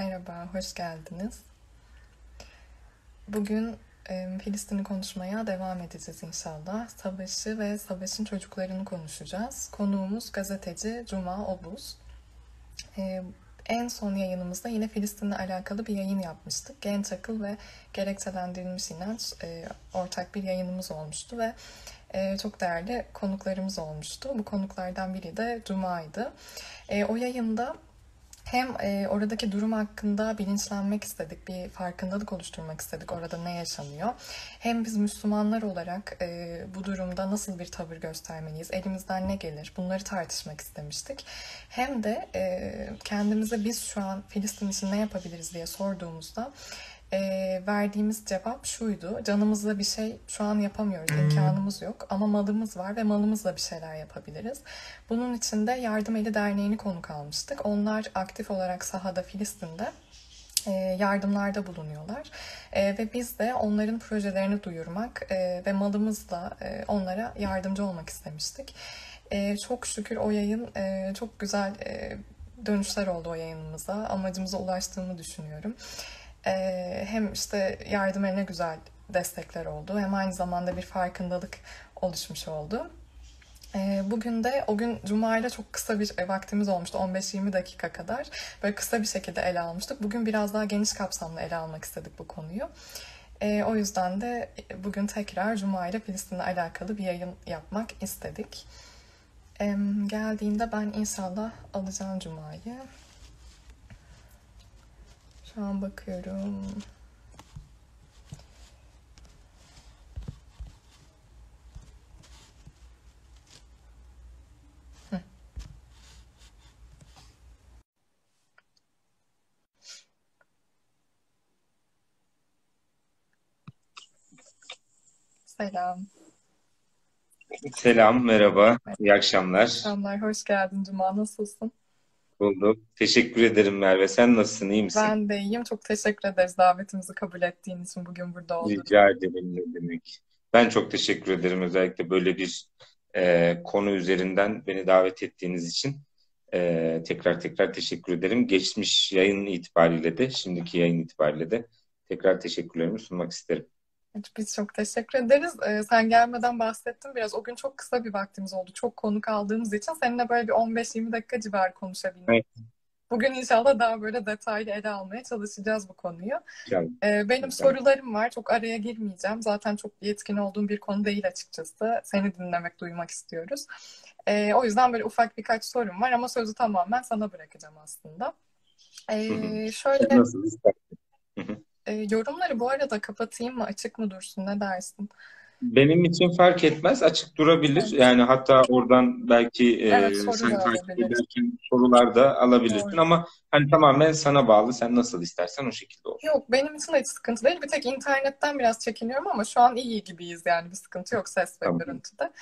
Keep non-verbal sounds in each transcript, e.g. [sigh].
Merhaba, hoş geldiniz. Bugün e, Filistin'i konuşmaya devam edeceğiz inşallah. Savaşı ve savaşın çocuklarını konuşacağız. Konuğumuz gazeteci Cuma Obuz. E, en son yayınımızda yine Filistin'le alakalı bir yayın yapmıştık. Genç akıl ve gerekçelendirilmiş inanç e, ortak bir yayınımız olmuştu ve e, çok değerli konuklarımız olmuştu. Bu konuklardan biri de Cuma'ydı. E, o yayında hem e, oradaki durum hakkında bilinçlenmek istedik, bir farkındalık oluşturmak istedik orada ne yaşanıyor. Hem biz Müslümanlar olarak e, bu durumda nasıl bir tavır göstermeliyiz, elimizden ne gelir bunları tartışmak istemiştik. Hem de e, kendimize biz şu an Filistin için ne yapabiliriz diye sorduğumuzda e, verdiğimiz cevap şuydu. Canımızla bir şey şu an yapamıyoruz, imkanımız yok ama malımız var ve malımızla bir şeyler yapabiliriz. Bunun için de Yardım Eli Derneği'ni konuk almıştık. Onlar aktif olarak sahada Filistin'de yardımlarda bulunuyorlar. E, ve biz de onların projelerini duyurmak e, ve malımızla e, onlara yardımcı olmak istemiştik. E, çok şükür o yayın e, çok güzel e, dönüşler oldu o yayınımıza. Amacımıza ulaştığımı düşünüyorum. Ee, hem işte yardım eline güzel destekler oldu hem aynı zamanda bir farkındalık oluşmuş oldu. Ee, bugün de o gün Cuma ile çok kısa bir vaktimiz olmuştu 15-20 dakika kadar. Böyle kısa bir şekilde ele almıştık. Bugün biraz daha geniş kapsamlı ele almak istedik bu konuyu. Ee, o yüzden de bugün tekrar Cuma ile Filistin'le alakalı bir yayın yapmak istedik. Geldiğinde ben inşallah alacağım Cuma'yı. Şu an bakıyorum. Selam. Selam, merhaba, iyi akşamlar. Selamlar, hoş geldin Cuma. Nasılsın? Bulduk. Teşekkür ederim Merve. Sen nasılsın, iyi misin? Ben de iyiyim. Çok teşekkür ederiz davetimizi kabul ettiğin için bugün burada olduğun Rica ederim ne demek. Ben çok teşekkür ederim özellikle böyle bir e, konu üzerinden beni davet ettiğiniz için. E, tekrar tekrar teşekkür ederim. Geçmiş yayın itibariyle de, şimdiki yayın itibariyle de tekrar teşekkürlerimi sunmak isterim. Biz çok teşekkür ederiz. Ee, sen gelmeden bahsettim biraz. O gün çok kısa bir vaktimiz oldu. Çok konuk aldığımız için seninle böyle bir 15-20 dakika civarı konuşabildik. Evet. Bugün inşallah daha böyle detaylı ele almaya çalışacağız bu konuyu. Yani, Ee, benim sorularım var. Çok araya girmeyeceğim. Zaten çok yetkin olduğum bir konu değil açıkçası. Seni dinlemek, duymak istiyoruz. Ee, o yüzden böyle ufak birkaç sorum var ama sözü tamamen sana bırakacağım aslında. Ee, şöyle Nasıl istersin? E, yorumları bu arada kapatayım mı, açık mı dursun? Ne dersin? Benim için fark etmez, açık durabilir. Yani hatta oradan belki e, Evet, soru sen takip ederken sorular da alabilirsin Doğru. ama hani tamamen sana bağlı. Sen nasıl istersen o şekilde olur. Yok benim için hiç sıkıntı değil. Bir tek internetten biraz çekiniyorum ama şu an iyi gibiyiz yani bir sıkıntı yok ses ve Tamam. görüntüde.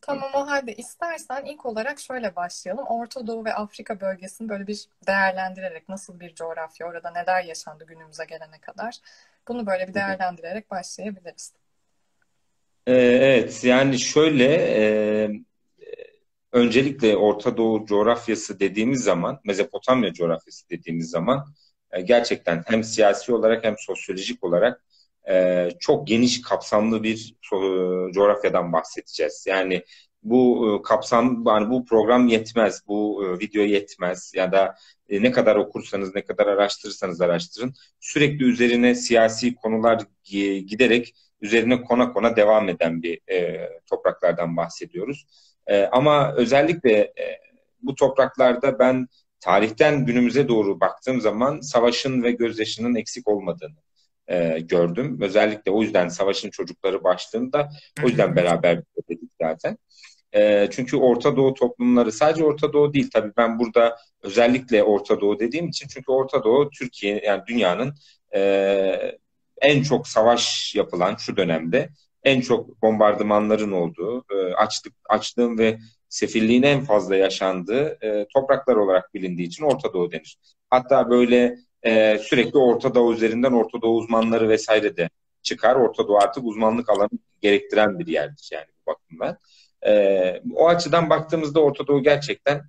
Tamam o halde istersen ilk olarak şöyle başlayalım. Orta Doğu ve Afrika bölgesini böyle bir değerlendirerek nasıl bir coğrafya, orada neler yaşandı günümüze gelene kadar. Bunu böyle bir değerlendirerek başlayabiliriz. Ee, evet, yani şöyle e, öncelikle Orta Doğu coğrafyası dediğimiz zaman, Mezopotamya coğrafyası dediğimiz zaman e, gerçekten hem siyasi olarak hem sosyolojik olarak e, çok geniş kapsamlı bir coğrafyadan bahsedeceğiz. Yani bu kapsam, yani bu program yetmez, bu video yetmez ya da ne kadar okursanız, ne kadar araştırırsanız araştırın, sürekli üzerine siyasi konular gi- giderek üzerine kona kona devam eden bir e, topraklardan bahsediyoruz. E, ama özellikle e, bu topraklarda ben tarihten günümüze doğru baktığım zaman savaşın ve gözyaşının eksik olmadığını e, gördüm. Özellikle o yüzden Savaşın Çocukları başlığında o yüzden beraber dedik zaten. E, çünkü Orta Doğu toplumları sadece Orta Doğu değil tabii ben burada özellikle Orta Doğu dediğim için çünkü Orta Doğu Türkiye yani dünyanın e, en çok savaş yapılan şu dönemde en çok bombardımanların olduğu, e, açlık, açlığın ve sefilliğin en fazla yaşandığı e, topraklar olarak bilindiği için Orta Doğu denir. Hatta böyle e, sürekli Orta Doğu üzerinden Orta Doğu uzmanları vesaire de çıkar. Orta Doğu artık uzmanlık alanı gerektiren bir yerdir yani bu bakımdan. E, o açıdan baktığımızda Orta Doğu gerçekten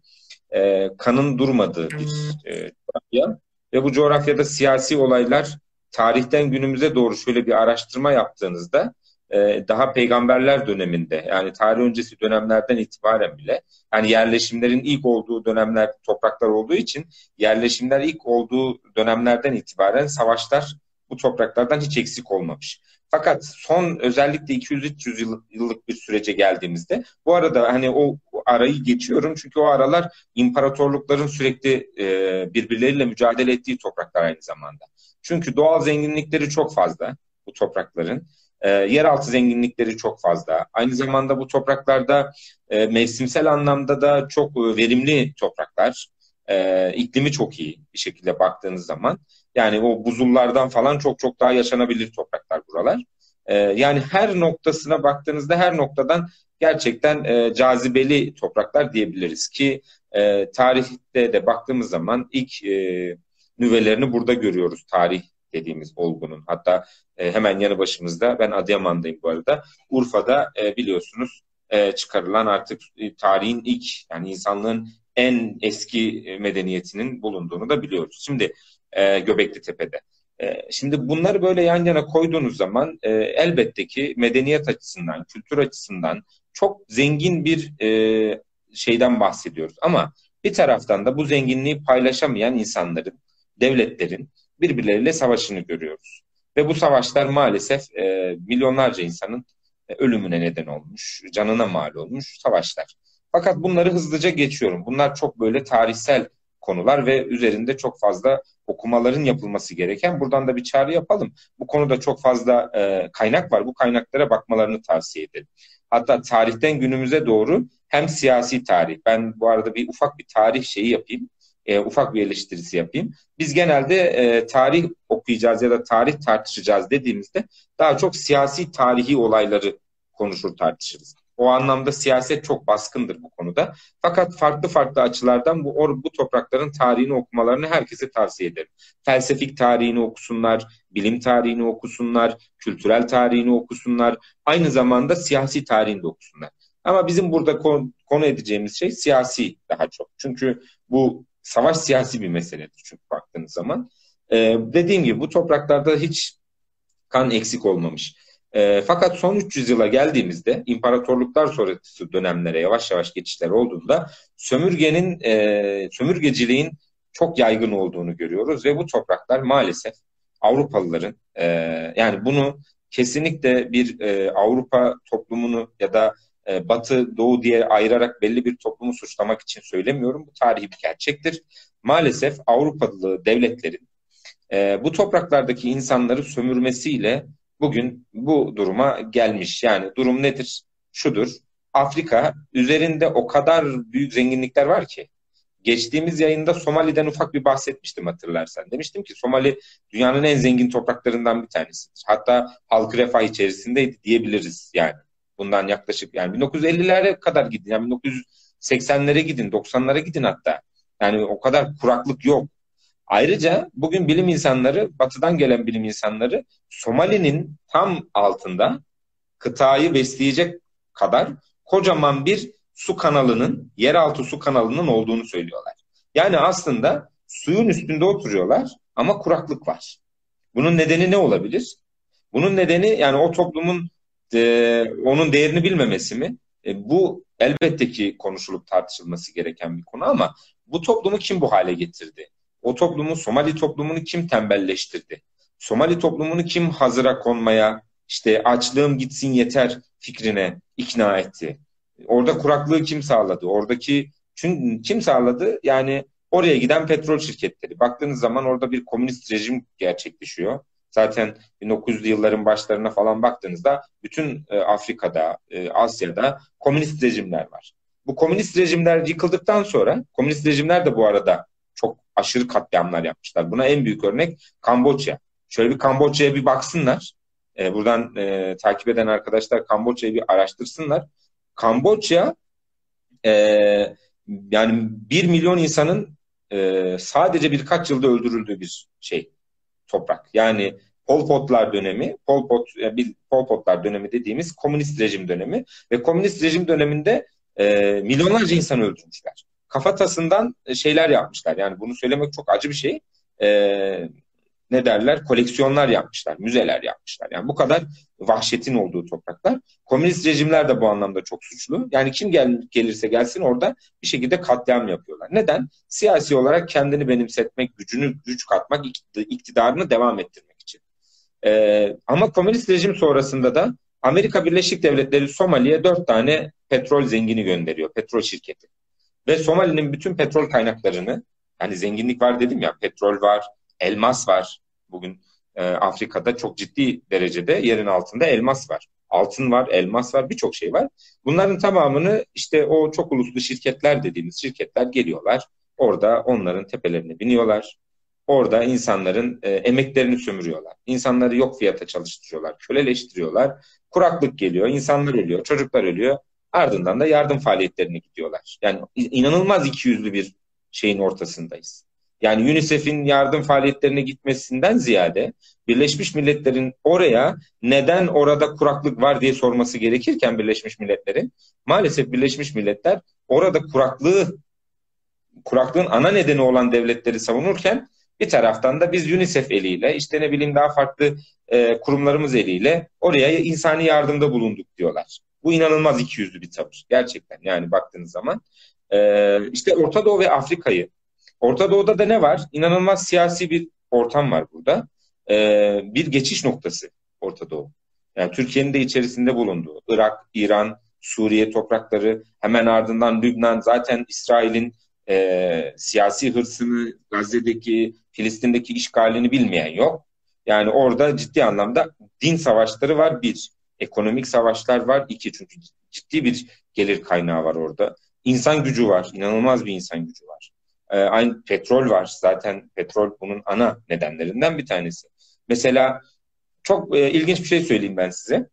e, kanın durmadığı bir e, coğrafya. ve bu coğrafyada siyasi olaylar tarihten günümüze doğru şöyle bir araştırma yaptığınızda e, daha peygamberler döneminde yani tarih öncesi dönemlerden itibaren bile yani yerleşimlerin ilk olduğu dönemler topraklar olduğu için yerleşimler ilk olduğu dönemlerden itibaren savaşlar bu topraklardan hiç eksik olmamış. Fakat son özellikle 200-300 yıllık bir sürece geldiğimizde bu arada hani o arayı geçiyorum çünkü o aralar imparatorlukların sürekli e, birbirleriyle mücadele ettiği topraklar aynı zamanda. Çünkü doğal zenginlikleri çok fazla bu toprakların. E, yeraltı zenginlikleri çok fazla. Aynı zamanda bu topraklarda e, mevsimsel anlamda da çok e, verimli topraklar. E, iklimi çok iyi bir şekilde baktığınız zaman. Yani o buzullardan falan çok çok daha yaşanabilir topraklar buralar. E, yani her noktasına baktığınızda her noktadan gerçekten e, cazibeli topraklar diyebiliriz ki e, tarihte de baktığımız zaman ilk e, nüvelerini burada görüyoruz tarih dediğimiz olgunun. Hatta e, hemen yanı başımızda ben Adıyaman'dayım bu arada. Urfa'da e, biliyorsunuz e, çıkarılan artık e, tarihin ilk yani insanlığın en eski e, medeniyetinin bulunduğunu da biliyoruz. Şimdi e, Göbekli Tepe'de. E, şimdi bunları böyle yan yana koyduğunuz zaman e, elbette ki medeniyet açısından, kültür açısından çok zengin bir e, şeyden bahsediyoruz. Ama bir taraftan da bu zenginliği paylaşamayan insanların, devletlerin birbirleriyle savaşını görüyoruz. Ve bu savaşlar maalesef e, milyonlarca insanın e, ölümüne neden olmuş, canına mal olmuş savaşlar. Fakat bunları hızlıca geçiyorum. Bunlar çok böyle tarihsel konular ve üzerinde çok fazla okumaların yapılması gereken. Buradan da bir çağrı yapalım. Bu konuda çok fazla e, kaynak var. Bu kaynaklara bakmalarını tavsiye ederim. Hatta tarihten günümüze doğru hem siyasi tarih. Ben bu arada bir ufak bir tarih şeyi yapayım. E, ufak bir eleştirisi yapayım. Biz genelde e, tarih okuyacağız ya da tarih tartışacağız dediğimizde daha çok siyasi tarihi olayları konuşur tartışırız. O anlamda siyaset çok baskındır bu konuda. Fakat farklı farklı açılardan bu or, bu toprakların tarihini okumalarını herkese tavsiye ederim. Felsefik tarihini okusunlar, bilim tarihini okusunlar, kültürel tarihini okusunlar, aynı zamanda siyasi tarihini de okusunlar. Ama bizim burada konu, konu edeceğimiz şey siyasi daha çok. Çünkü bu savaş siyasi bir meseledir çünkü baktığınız zaman. Ee, dediğim gibi bu topraklarda hiç kan eksik olmamış. E, fakat son 300 yıla geldiğimizde imparatorluklar sonrası dönemlere yavaş yavaş geçişler olduğunda sömürgenin, e, sömürgeciliğin çok yaygın olduğunu görüyoruz ve bu topraklar maalesef Avrupalıların e, yani bunu kesinlikle bir e, Avrupa toplumunu ya da e, Batı, Doğu diye ayırarak belli bir toplumu suçlamak için söylemiyorum. Bu tarihi bir gerçektir. Maalesef Avrupalı devletlerin e, bu topraklardaki insanları sömürmesiyle bugün bu duruma gelmiş. Yani durum nedir? Şudur. Afrika üzerinde o kadar büyük zenginlikler var ki. Geçtiğimiz yayında Somali'den ufak bir bahsetmiştim hatırlarsan. Demiştim ki Somali dünyanın en zengin topraklarından bir tanesidir. Hatta halkı refah içerisindeydi diyebiliriz yani. Bundan yaklaşık yani 1950'lere kadar gidin. Yani 1980'lere gidin, 90'lara gidin hatta. Yani o kadar kuraklık yok. Ayrıca bugün bilim insanları, batıdan gelen bilim insanları Somali'nin tam altında kıtayı besleyecek kadar kocaman bir su kanalının, yeraltı su kanalının olduğunu söylüyorlar. Yani aslında suyun üstünde oturuyorlar ama kuraklık var. Bunun nedeni ne olabilir? Bunun nedeni yani o toplumun e, onun değerini bilmemesi mi? E, bu elbette ki konuşulup tartışılması gereken bir konu ama bu toplumu kim bu hale getirdi? O toplumu, Somali toplumunu kim tembelleştirdi? Somali toplumunu kim hazıra konmaya, işte açlığım gitsin yeter fikrine ikna etti? Orada kuraklığı kim sağladı? Oradaki çünkü kim sağladı? Yani oraya giden petrol şirketleri. Baktığınız zaman orada bir komünist rejim gerçekleşiyor. Zaten 1900'lü yılların başlarına falan baktığınızda bütün e, Afrika'da, e, Asya'da komünist rejimler var. Bu komünist rejimler yıkıldıktan sonra, komünist rejimler de bu arada aşırı katliamlar yapmışlar. Buna en büyük örnek Kamboçya. Şöyle bir Kamboçya'ya bir baksınlar. E, buradan e, takip eden arkadaşlar Kamboçya'yı bir araştırsınlar. Kamboçya e, yani bir milyon insanın e, sadece birkaç yılda öldürüldüğü bir şey toprak. Yani Pol Potlar dönemi, Pol Pot, e, Pol Potlar dönemi dediğimiz komünist rejim dönemi ve komünist rejim döneminde e, milyonlarca insan öldürmüşler kafatasından e, şeyler yapmışlar. Yani bunu söylemek çok acı bir şey. e, ne derler koleksiyonlar yapmışlar, müzeler yapmışlar. Yani bu kadar vahşetin olduğu topraklar. Komünist rejimler de bu anlamda çok suçlu. Yani kim gel, gelirse gelsin orada bir şekilde katliam yapıyorlar. Neden? Siyasi olarak kendini benimsetmek, gücünü güç katmak, iktidarını devam ettirmek için. Ee, ama komünist rejim sonrasında da Amerika Birleşik Devletleri Somali'ye dört tane petrol zengini gönderiyor, petrol şirketi. Ve Somali'nin bütün petrol kaynaklarını, yani zenginlik var dedim ya, petrol var, elmas var. Bugün e, Afrika'da çok ciddi derecede yerin altında elmas var. Altın var, elmas var, birçok şey var. Bunların tamamını işte o çok uluslu şirketler dediğimiz şirketler geliyorlar. Orada onların tepelerine biniyorlar. Orada insanların e, emeklerini sömürüyorlar. İnsanları yok fiyata çalıştırıyorlar, köleleştiriyorlar. Kuraklık geliyor, insanlar ölüyor, çocuklar ölüyor. Ardından da yardım faaliyetlerine gidiyorlar. Yani inanılmaz ikiyüzlü bir şeyin ortasındayız. Yani UNICEF'in yardım faaliyetlerine gitmesinden ziyade Birleşmiş Milletler'in oraya neden orada kuraklık var diye sorması gerekirken Birleşmiş Milletler'in maalesef Birleşmiş Milletler orada kuraklığı kuraklığın ana nedeni olan devletleri savunurken bir taraftan da biz UNICEF eliyle işte ne bileyim daha farklı e, kurumlarımız eliyle oraya insani yardımda bulunduk diyorlar. Bu inanılmaz ikiyüzlü bir tavır gerçekten yani baktığınız zaman. E, işte Orta Doğu ve Afrika'yı Orta Doğu'da da ne var? İnanılmaz siyasi bir ortam var burada. Ee, bir geçiş noktası Orta Doğu. Yani Türkiye'nin de içerisinde bulunduğu Irak, İran, Suriye toprakları, hemen ardından Lübnan, zaten İsrail'in e, siyasi hırsını, Gazze'deki, Filistin'deki işgalini bilmeyen yok. Yani orada ciddi anlamda din savaşları var bir, ekonomik savaşlar var iki çünkü ciddi bir gelir kaynağı var orada. İnsan gücü var, inanılmaz bir insan gücü var. E, aynı petrol var. Zaten petrol bunun ana nedenlerinden bir tanesi. Mesela çok e, ilginç bir şey söyleyeyim ben size.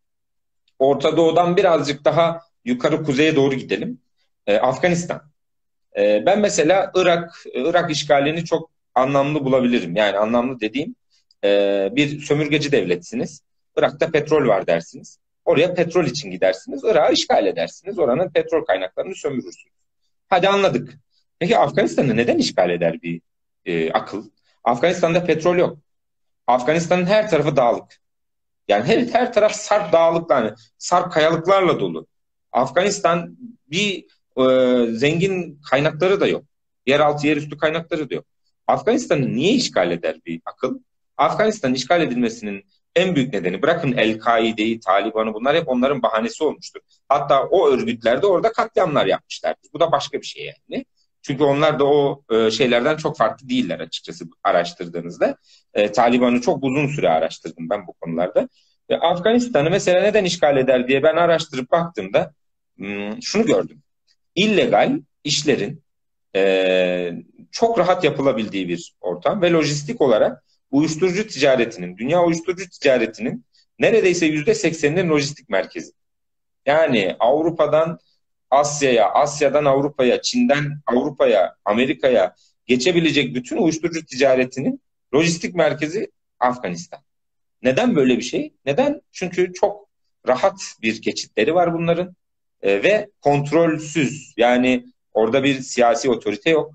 Orta Doğu'dan birazcık daha yukarı kuzeye doğru gidelim. E, Afganistan. E, ben mesela Irak Irak işgalini çok anlamlı bulabilirim. Yani anlamlı dediğim e, bir sömürgeci devletsiniz. Irak'ta petrol var dersiniz. Oraya petrol için gidersiniz. Irak'ı işgal edersiniz. Oranın petrol kaynaklarını sömürürsünüz. Hadi anladık. Peki Afganistan'ı neden işgal eder bir e, akıl? Afganistan'da petrol yok. Afganistan'ın her tarafı dağlık. Yani her, her taraf sarp dağlıklar, yani sarp kayalıklarla dolu. Afganistan bir e, zengin kaynakları da yok. Yeraltı, yerüstü kaynakları da yok. Afganistan'ı niye işgal eder bir akıl? Afganistan işgal edilmesinin en büyük nedeni bırakın El-Kaide'yi, Taliban'ı bunlar hep onların bahanesi olmuştur. Hatta o örgütler de orada katliamlar yapmışlardır. Bu da başka bir şey yani. Çünkü onlar da o e, şeylerden çok farklı değiller açıkçası araştırdığınızda. E, Taliban'ı çok uzun süre araştırdım ben bu konularda. Ve Afganistan'ı mesela neden işgal eder diye ben araştırıp baktığımda hmm, şunu gördüm. İllegal işlerin e, çok rahat yapılabildiği bir ortam ve lojistik olarak uyuşturucu ticaretinin, dünya uyuşturucu ticaretinin neredeyse yüzde sekseninin lojistik merkezi. Yani Avrupa'dan Asya'ya, Asya'dan Avrupa'ya, Çin'den Avrupa'ya, Amerika'ya geçebilecek bütün uyuşturucu ticaretinin lojistik merkezi Afganistan. Neden böyle bir şey? Neden? Çünkü çok rahat bir geçitleri var bunların e, ve kontrolsüz. Yani orada bir siyasi otorite yok.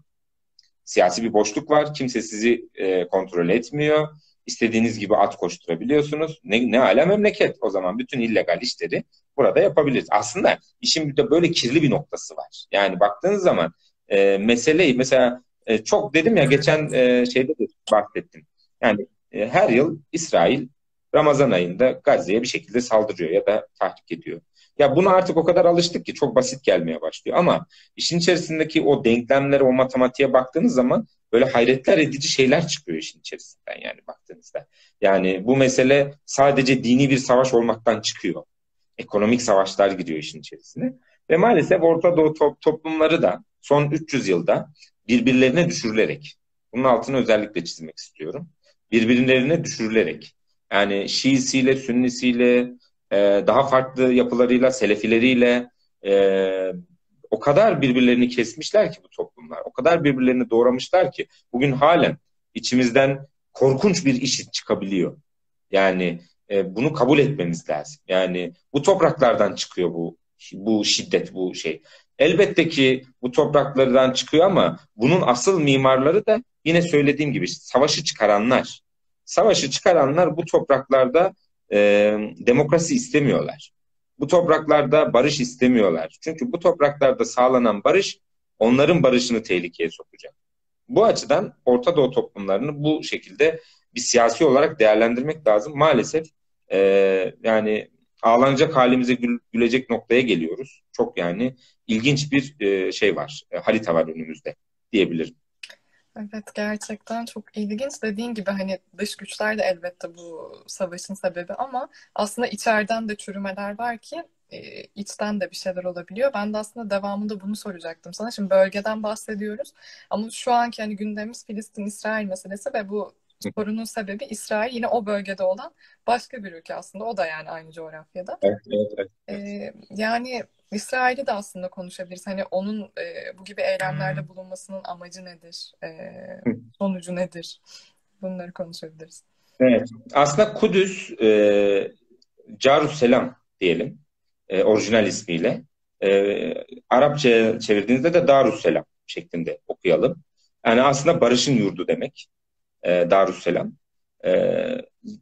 Siyasi bir boşluk var. Kimse sizi e, kontrol etmiyor. İstediğiniz gibi at koşturabiliyorsunuz. Ne, ne ala memleket o zaman bütün illegal işleri burada yapabiliriz. Aslında işin bir de böyle kirli bir noktası var. Yani baktığınız zaman e, meseleyi mesela e, çok dedim ya geçen e, şeyde de bahsettim. Yani e, her yıl İsrail Ramazan ayında Gazze'ye bir şekilde saldırıyor ya da tahrik ediyor. Ya buna artık o kadar alıştık ki çok basit gelmeye başlıyor. Ama işin içerisindeki o denklemlere, o matematiğe baktığınız zaman böyle hayretler edici şeyler çıkıyor işin içerisinden yani baktığınızda. Yani bu mesele sadece dini bir savaş olmaktan çıkıyor ekonomik savaşlar giriyor işin içerisine. Ve maalesef Orta Doğu to- toplumları da son 300 yılda birbirlerine düşürülerek, bunun altını özellikle çizmek istiyorum. Birbirlerine düşürülerek, yani Şiisiyle, Sünnisiyle, e, daha farklı yapılarıyla, Selefileriyle e, o kadar birbirlerini kesmişler ki bu toplumlar. O kadar birbirlerini doğramışlar ki bugün halen içimizden korkunç bir iş çıkabiliyor. Yani e, bunu kabul etmemiz lazım. Yani bu topraklardan çıkıyor bu bu şiddet, bu şey. Elbette ki bu topraklardan çıkıyor ama bunun asıl mimarları da yine söylediğim gibi savaşı çıkaranlar. Savaşı çıkaranlar bu topraklarda e, demokrasi istemiyorlar. Bu topraklarda barış istemiyorlar. Çünkü bu topraklarda sağlanan barış onların barışını tehlikeye sokacak. Bu açıdan Orta Doğu toplumlarını bu şekilde bir siyasi olarak değerlendirmek lazım. Maalesef e, yani ağlanacak halimize gül, gülecek noktaya geliyoruz. Çok yani ilginç bir e, şey var, e, harita var önümüzde diyebilirim. Evet gerçekten çok ilginç. Dediğin gibi hani dış güçler de elbette bu savaşın sebebi ama aslında içeriden de çürümeler var ki e, içten de bir şeyler olabiliyor. Ben de aslında devamında bunu soracaktım sana. Şimdi bölgeden bahsediyoruz ama şu anki hani gündemimiz Filistin-İsrail meselesi ve bu sorunun sebebi İsrail yine o bölgede olan başka bir ülke aslında. O da yani aynı coğrafyada. Evet, evet, evet. Ee, yani İsrail'i de aslında konuşabiliriz. Hani onun e, bu gibi eylemlerde bulunmasının amacı nedir? E, sonucu nedir? Bunları konuşabiliriz. Evet. Aslında Kudüs e, Carusselam diyelim. E, orijinal ismiyle. E, Arapça çevirdiğinizde de Darusselam şeklinde okuyalım. Yani aslında barışın yurdu demek. E, Darusselam. E,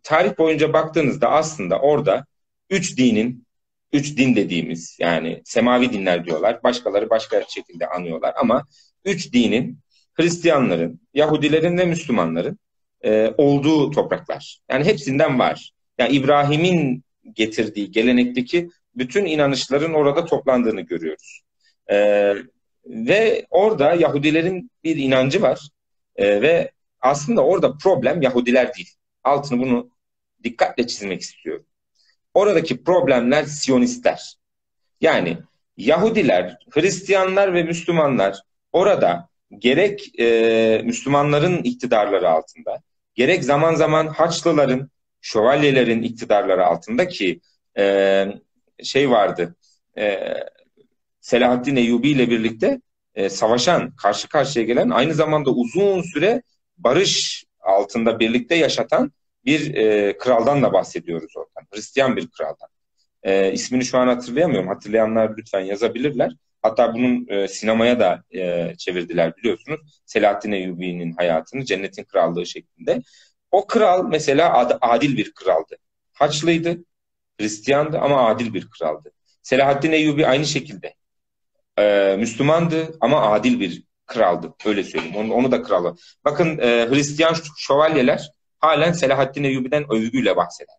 tarih boyunca baktığınızda aslında orada üç dinin üç din dediğimiz yani semavi dinler diyorlar. Başkaları başka şekilde anıyorlar ama üç dinin Hristiyanların, Yahudilerin ve Müslümanların e, olduğu topraklar. Yani hepsinden var. Yani İbrahim'in getirdiği gelenekteki bütün inanışların orada toplandığını görüyoruz. E, ve orada Yahudilerin bir inancı var e, ve aslında orada problem Yahudiler değil. Altını bunu dikkatle çizmek istiyorum. Oradaki problemler Siyonistler. Yani Yahudiler, Hristiyanlar ve Müslümanlar orada gerek e, Müslümanların iktidarları altında, gerek zaman zaman Haçlıların, şövalyelerin iktidarları altında ki e, şey vardı, e, Selahaddin Eyyubi ile birlikte e, savaşan, karşı karşıya gelen, aynı zamanda uzun süre barış altında birlikte yaşatan bir e, kraldan da bahsediyoruz oradan. Hristiyan bir kraldan. E, ismini şu an hatırlayamıyorum. Hatırlayanlar lütfen yazabilirler. Hatta bunun e, sinemaya da e, çevirdiler biliyorsunuz. Selahaddin Eyyubi'nin hayatını Cennetin Krallığı şeklinde. O kral mesela ad, adil bir kraldı. Haçlıydı, Hristiyandı ama adil bir kraldı. Selahaddin Eyyubi aynı şekilde. E, Müslümandı ama adil bir kraldı. Öyle söyleyeyim. Onu, onu da kralı. Bakın e, Hristiyan şövalyeler halen Selahaddin Eyyubi'den övgüyle bahseder.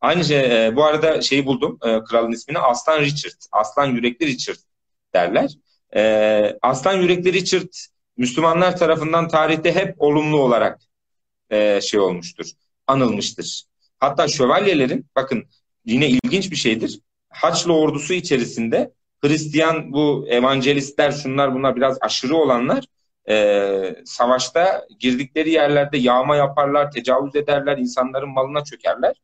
Aynı şey, e, bu arada şeyi buldum, e, kralın ismini Aslan Richard, Aslan Yürekli Richard derler. E, Aslan Yürekli Richard Müslümanlar tarafından tarihte hep olumlu olarak e, şey olmuştur, anılmıştır. Hatta şövalyelerin, bakın yine ilginç bir şeydir, Haçlı ordusu içerisinde Hristiyan bu evangelistler şunlar bunlar biraz aşırı olanlar e, savaşta girdikleri yerlerde yağma yaparlar, tecavüz ederler, insanların malına çökerler.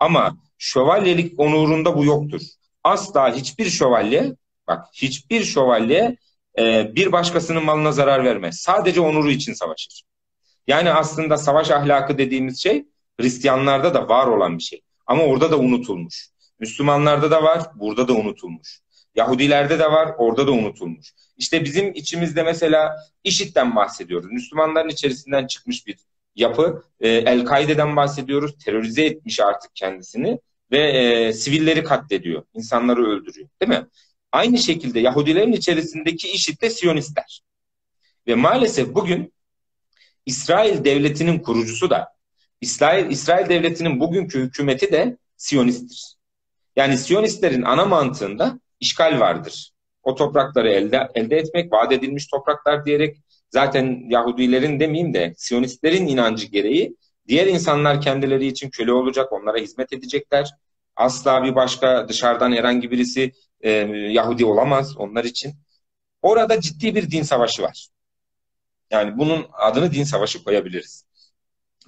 Ama şövalyelik onurunda bu yoktur. Asla hiçbir şövalye, bak hiçbir şövalye e, bir başkasının malına zarar vermez. Sadece onuru için savaşır. Yani aslında savaş ahlakı dediğimiz şey Hristiyanlarda da var olan bir şey. Ama orada da unutulmuş. Müslümanlarda da var, burada da unutulmuş. Yahudilerde de var, orada da unutulmuş. İşte bizim içimizde mesela IŞİD'den bahsediyoruz. Müslümanların içerisinden çıkmış bir yapı. E, El-Kaide'den bahsediyoruz. Terörize etmiş artık kendisini ve e, sivilleri katlediyor. insanları öldürüyor. Değil mi? Aynı şekilde Yahudilerin içerisindeki IŞİD de Siyonistler. Ve maalesef bugün İsrail devletinin kurucusu da İsrail, İsrail devletinin bugünkü hükümeti de Siyonisttir. Yani Siyonistlerin ana mantığında işgal vardır. O toprakları elde, elde etmek, vaat edilmiş topraklar diyerek zaten Yahudilerin demeyeyim de Siyonistlerin inancı gereği diğer insanlar kendileri için köle olacak, onlara hizmet edecekler. Asla bir başka dışarıdan herhangi birisi e, Yahudi olamaz onlar için. Orada ciddi bir din savaşı var. Yani bunun adını din savaşı koyabiliriz.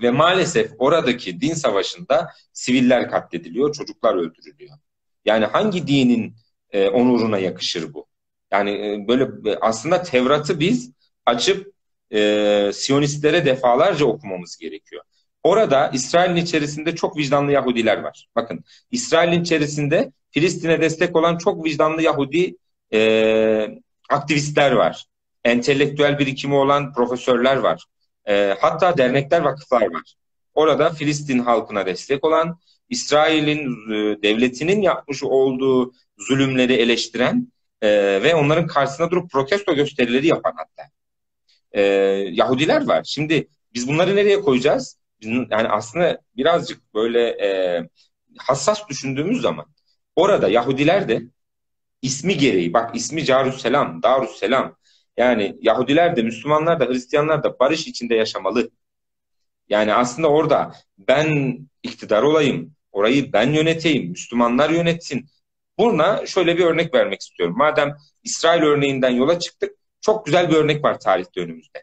Ve maalesef oradaki din savaşında siviller katlediliyor, çocuklar öldürülüyor. Yani hangi dinin e, onuruna yakışır bu. Yani e, böyle e, aslında Tevrat'ı biz açıp e, Siyonistlere defalarca okumamız gerekiyor. Orada İsrail'in içerisinde çok vicdanlı Yahudiler var. Bakın İsrail'in içerisinde Filistin'e destek olan çok vicdanlı Yahudi e, aktivistler var. Entelektüel birikimi olan profesörler var. E, hatta dernekler, vakıflar var. Orada Filistin halkına destek olan, İsrail'in e, devletinin yapmış olduğu zulümleri eleştiren e, ve onların karşısına durup protesto gösterileri yapan hatta e, Yahudiler var. Şimdi biz bunları nereye koyacağız? yani aslında birazcık böyle e, hassas düşündüğümüz zaman orada Yahudiler de ismi gereği bak ismi Carüsselam, Darüsselam yani Yahudiler de Müslümanlar da Hristiyanlar da barış içinde yaşamalı. Yani aslında orada ben iktidar olayım, orayı ben yöneteyim, Müslümanlar yönetsin. Buna şöyle bir örnek vermek istiyorum. Madem İsrail örneğinden yola çıktık, çok güzel bir örnek var tarihte önümüzde.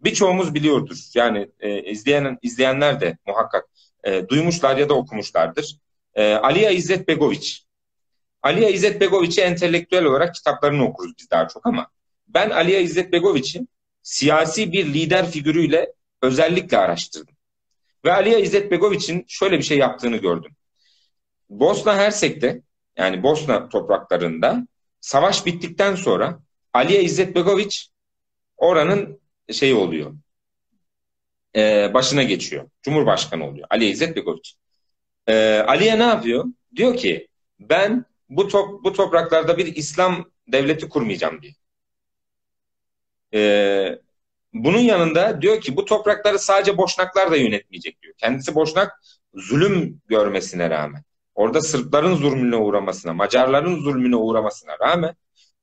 Birçoğumuz biliyordur. Yani e, izleyen izleyenler de muhakkak e, duymuşlar ya da okumuşlardır. E, Aliya İzzet Begoviç. Aliya İzzet Begoviç'i entelektüel olarak kitaplarını okuruz biz daha çok ama ben Aliya İzzet Begoviç'in siyasi bir lider figürüyle özellikle araştırdım. Ve Aliya İzzet Begoviç'in şöyle bir şey yaptığını gördüm. Bosna Hersek'te yani Bosna topraklarında savaş bittikten sonra Aliya İzzet Begoviç oranın şey oluyor. E, başına geçiyor. Cumhurbaşkanı oluyor. Aliya İzzet Begoviç. E, Aliye ne yapıyor? Diyor ki ben bu top, bu topraklarda bir İslam devleti kurmayacağım diyor. E, bunun yanında diyor ki bu toprakları sadece Boşnaklar da yönetmeyecek diyor. Kendisi Boşnak zulüm görmesine rağmen, orada Sırpların zulmüne uğramasına, Macarların zulmüne uğramasına rağmen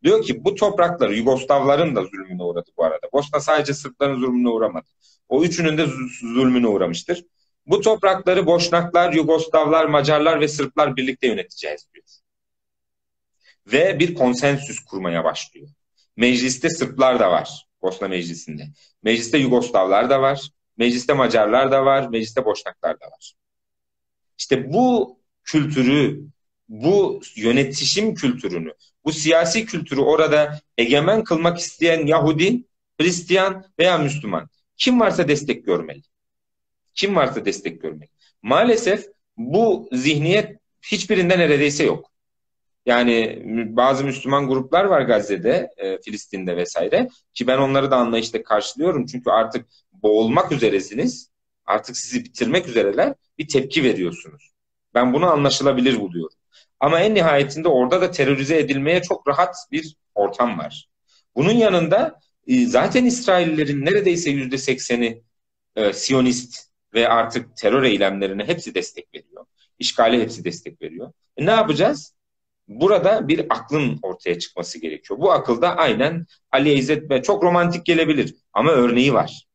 diyor ki bu toprakları Yugoslavların da zulmüne uğradı bu arada. Bosna sadece Sırpların zulmüne uğramadı. O üçünün de zulmüne uğramıştır. Bu toprakları Boşnaklar, Yugoslavlar, Macarlar ve Sırplar birlikte yöneteceğiz diyor. Ve bir konsensüs kurmaya başlıyor. Mecliste Sırplar da var. Bosna Meclisi'nde. Mecliste Yugoslavlar da var. Mecliste Macarlar da var. Mecliste Boşnaklar da var. İşte bu kültürü, bu yönetişim kültürünü, bu siyasi kültürü orada egemen kılmak isteyen Yahudi, Hristiyan veya Müslüman kim varsa destek görmeli. Kim varsa destek görmeli. Maalesef bu zihniyet hiçbirinde neredeyse yok. Yani bazı Müslüman gruplar var Gazze'de, e, Filistin'de vesaire ki ben onları da anlayışla karşılıyorum. Çünkü artık boğulmak üzeresiniz. Artık sizi bitirmek üzereler. Bir tepki veriyorsunuz. Ben bunu anlaşılabilir buluyorum. Ama en nihayetinde orada da terörize edilmeye çok rahat bir ortam var. Bunun yanında e, zaten İsraillerin neredeyse yüzde sekseni e, Siyonist ve artık terör eylemlerine hepsi destek veriyor. İşgale hepsi destek veriyor. E, ne yapacağız? Burada bir aklın ortaya çıkması gerekiyor. Bu akılda aynen Ali İzzet ve çok romantik gelebilir ama örneği var.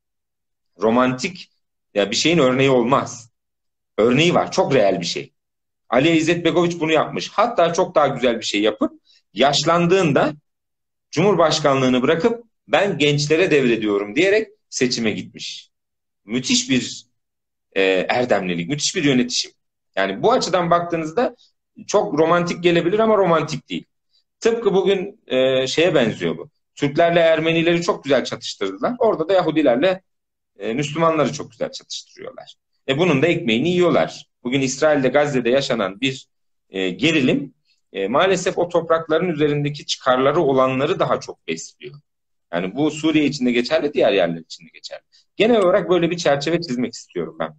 Romantik ya bir şeyin örneği olmaz. Örneği var. Çok reel bir şey. Ali İzzet Begoviç bunu yapmış. Hatta çok daha güzel bir şey yapıp yaşlandığında Cumhurbaşkanlığını bırakıp ben gençlere devrediyorum diyerek seçime gitmiş. Müthiş bir e, erdemlilik, müthiş bir yönetişim. Yani bu açıdan baktığınızda çok romantik gelebilir ama romantik değil. Tıpkı bugün e, şeye benziyor bu. Türklerle Ermenileri çok güzel çatıştırdılar. Orada da Yahudilerle e, Müslümanları çok güzel çatıştırıyorlar. E bunun da ekmeğini yiyorlar. Bugün İsrail'de Gazze'de yaşanan bir e, gerilim e, maalesef o toprakların üzerindeki çıkarları olanları daha çok besliyor. Yani bu Suriye için de geçerli, diğer yerler için de geçerli. Genel olarak böyle bir çerçeve çizmek istiyorum ben.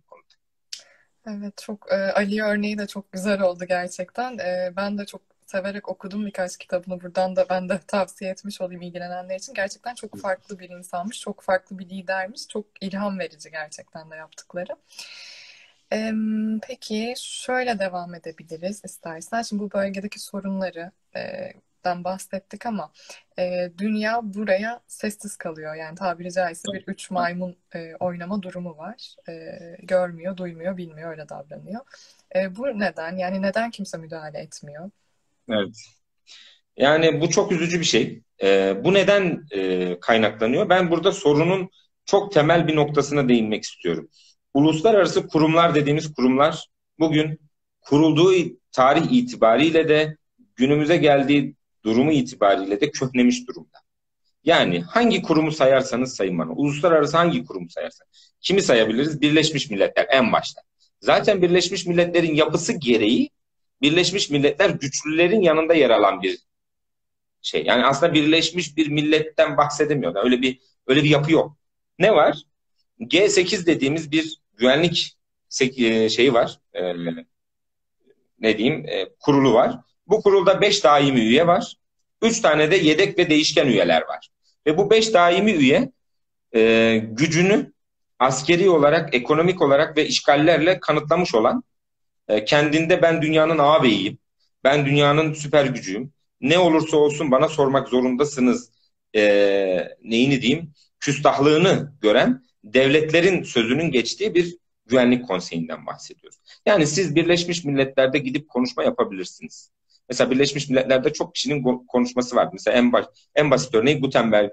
Evet, çok e, Ali örneği de çok güzel oldu gerçekten. E, ben de çok severek okudum birkaç kitabını. Buradan da ben de [laughs] tavsiye etmiş olayım ilgilenenler için. Gerçekten çok farklı bir insanmış, çok farklı bir lidermiş. Çok ilham verici gerçekten de yaptıkları. Peki şöyle devam edebiliriz istersen. Şimdi bu bölgedeki sorunları den bahsettik ama e, dünya buraya sessiz kalıyor. Yani tabiri caizse bir üç maymun e, oynama durumu var. E, görmüyor, duymuyor, bilmiyor, öyle davranıyor. E, bu neden? Yani neden kimse müdahale etmiyor? Evet. Yani bu çok üzücü bir şey. E, bu neden e, kaynaklanıyor? Ben burada sorunun çok temel bir noktasına değinmek istiyorum. Uluslararası kurumlar dediğimiz kurumlar bugün kurulduğu tarih itibariyle de günümüze geldiği durumu itibariyle de köhnemiş durumda. Yani hangi kurumu sayarsanız sayın bana. Uluslararası hangi kurumu sayarsanız. Kimi sayabiliriz? Birleşmiş Milletler en başta. Zaten Birleşmiş Milletler'in yapısı gereği Birleşmiş Milletler güçlülerin yanında yer alan bir şey. Yani aslında birleşmiş bir milletten bahsedemiyor. Yani öyle bir öyle bir yapı yok. Ne var? G8 dediğimiz bir güvenlik e, şeyi var. E, ne diyeyim? E, kurulu var. Bu kurulda 5 daimi üye var. 3 tane de yedek ve değişken üyeler var. Ve bu 5 daimi üye e, gücünü askeri olarak, ekonomik olarak ve işgallerle kanıtlamış olan e, kendinde ben dünyanın ağabeyiyim, ben dünyanın süper gücüyüm, ne olursa olsun bana sormak zorundasınız e, neyini diyeyim, küstahlığını gören devletlerin sözünün geçtiği bir güvenlik konseyinden bahsediyoruz. Yani siz Birleşmiş Milletler'de gidip konuşma yapabilirsiniz. Mesela Birleşmiş Milletler'de çok kişinin konuşması var. Mesela en baş, en basit örneği Gutenberg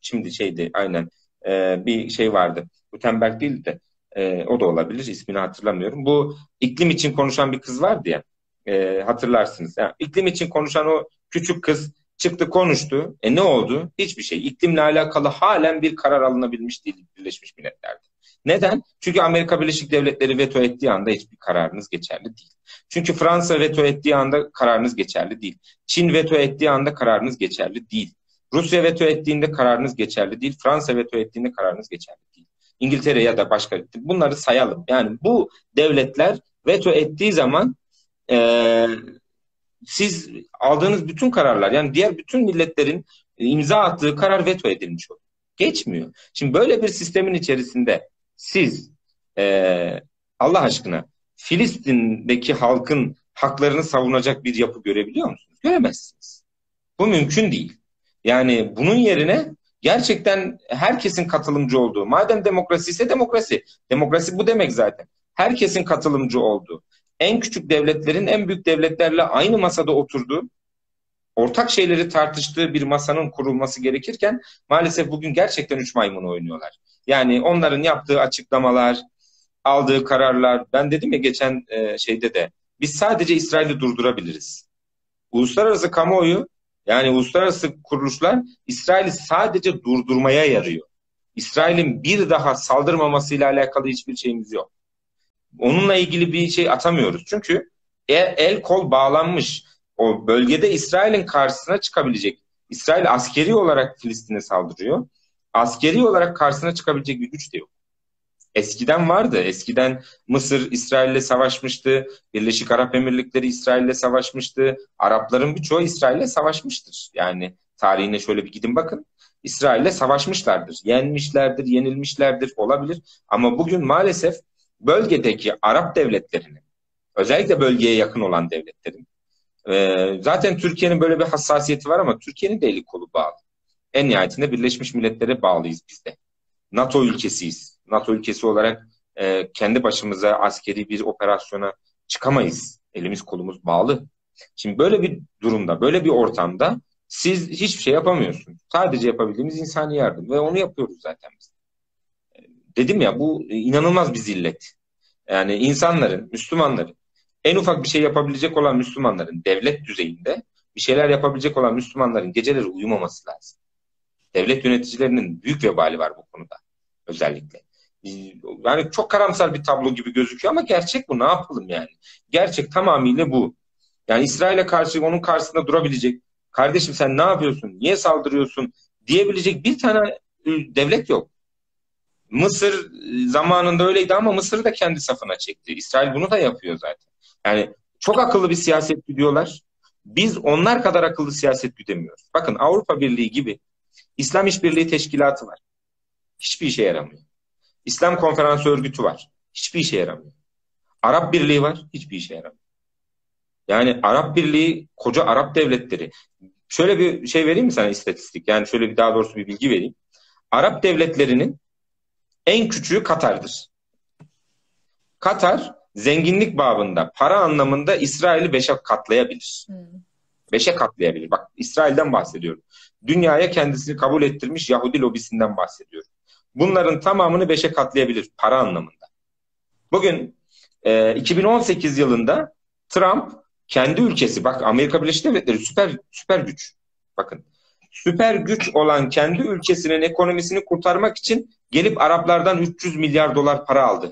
şimdi şeydi aynen e, bir şey vardı. Gutenberg değil de e, o da olabilir. ismini hatırlamıyorum. Bu iklim için konuşan bir kız vardı ya. E, hatırlarsınız. Yani iklim için konuşan o küçük kız çıktı konuştu. E ne oldu? Hiçbir şey. İklimle alakalı halen bir karar alınabilmiş değil Birleşmiş Milletler'de. Neden? Çünkü Amerika Birleşik Devletleri veto ettiği anda hiçbir kararınız geçerli değil. Çünkü Fransa veto ettiği anda kararınız geçerli değil. Çin veto ettiği anda kararınız geçerli değil. Rusya veto ettiğinde kararınız geçerli değil. Fransa veto ettiğinde kararınız geçerli değil. İngiltere ya da başka bunları sayalım. Yani bu devletler veto ettiği zaman e, siz aldığınız bütün kararlar yani diğer bütün milletlerin imza attığı karar veto edilmiş oluyor. Geçmiyor. Şimdi böyle bir sistemin içerisinde siz e, Allah aşkına Filistin'deki halkın haklarını savunacak bir yapı görebiliyor musunuz? Göremezsiniz. Bu mümkün değil. Yani bunun yerine gerçekten herkesin katılımcı olduğu, madem demokrasi ise demokrasi. Demokrasi bu demek zaten. Herkesin katılımcı olduğu, en küçük devletlerin en büyük devletlerle aynı masada oturduğu, ortak şeyleri tartıştığı bir masanın kurulması gerekirken maalesef bugün gerçekten üç maymun oynuyorlar. Yani onların yaptığı açıklamalar, aldığı kararlar, ben dedim ya geçen e, şeyde de biz sadece İsrail'i durdurabiliriz. Uluslararası kamuoyu yani uluslararası kuruluşlar İsrail'i sadece durdurmaya yarıyor. İsrail'in bir daha saldırmamasıyla alakalı hiçbir şeyimiz yok. Onunla ilgili bir şey atamıyoruz. Çünkü el, el kol bağlanmış. O bölgede İsrail'in karşısına çıkabilecek. İsrail askeri olarak Filistin'e saldırıyor. Askeri olarak karşısına çıkabilecek bir güç de yok. Eskiden vardı. Eskiden Mısır İsrail'le savaşmıştı. Birleşik Arap Emirlikleri İsrail'le savaşmıştı. Arapların birçoğu İsrail'le savaşmıştır. Yani tarihine şöyle bir gidin bakın. İsrail'le savaşmışlardır. Yenmişlerdir, yenilmişlerdir olabilir. Ama bugün maalesef bölgedeki Arap devletlerinin, özellikle bölgeye yakın olan devletlerin, e, zaten Türkiye'nin böyle bir hassasiyeti var ama Türkiye'nin de eli kolu bağlı. En nihayetinde Birleşmiş Milletler'e bağlıyız biz de. NATO ülkesiyiz. NATO ülkesi olarak e, kendi başımıza askeri bir operasyona çıkamayız. Elimiz kolumuz bağlı. Şimdi böyle bir durumda, böyle bir ortamda siz hiçbir şey yapamıyorsunuz. Sadece yapabildiğimiz insani yardım ve onu yapıyoruz zaten biz. Dedim ya bu inanılmaz bir zillet. Yani insanların, Müslümanların en ufak bir şey yapabilecek olan Müslümanların devlet düzeyinde bir şeyler yapabilecek olan Müslümanların geceleri uyumaması lazım. Devlet yöneticilerinin büyük vebali var bu konuda özellikle. Yani çok karamsar bir tablo gibi gözüküyor ama gerçek bu. Ne yapalım yani? Gerçek tamamıyla bu. Yani İsrail'e karşı onun karşısında durabilecek, kardeşim sen ne yapıyorsun, niye saldırıyorsun diyebilecek bir tane devlet yok. Mısır zamanında öyleydi ama Mısır'ı da kendi safına çekti. İsrail bunu da yapıyor zaten. Yani çok akıllı bir siyaset güdüyorlar. Biz onlar kadar akıllı siyaset güdemiyoruz. Bakın Avrupa Birliği gibi İslam İşbirliği Teşkilatı var. Hiçbir işe yaramıyor. İslam Konferansı Örgütü var. Hiçbir işe yaramıyor. Arap Birliği var. Hiçbir işe yaramıyor. Yani Arap Birliği, koca Arap devletleri. Şöyle bir şey vereyim mi sana istatistik? Yani şöyle bir daha doğrusu bir bilgi vereyim. Arap devletlerinin en küçüğü Katar'dır. Katar zenginlik babında, para anlamında İsrail'i beşe katlayabilir. Hmm. Beşe katlayabilir. Bak İsrail'den bahsediyorum. Dünyaya kendisini kabul ettirmiş Yahudi lobisinden bahsediyorum. Bunların tamamını beşe katlayabilir para anlamında. Bugün e, 2018 yılında Trump kendi ülkesi, bak Amerika Birleşik Devletleri süper süper güç. Bakın süper güç olan kendi ülkesinin ekonomisini kurtarmak için gelip Araplardan 300 milyar dolar para aldı.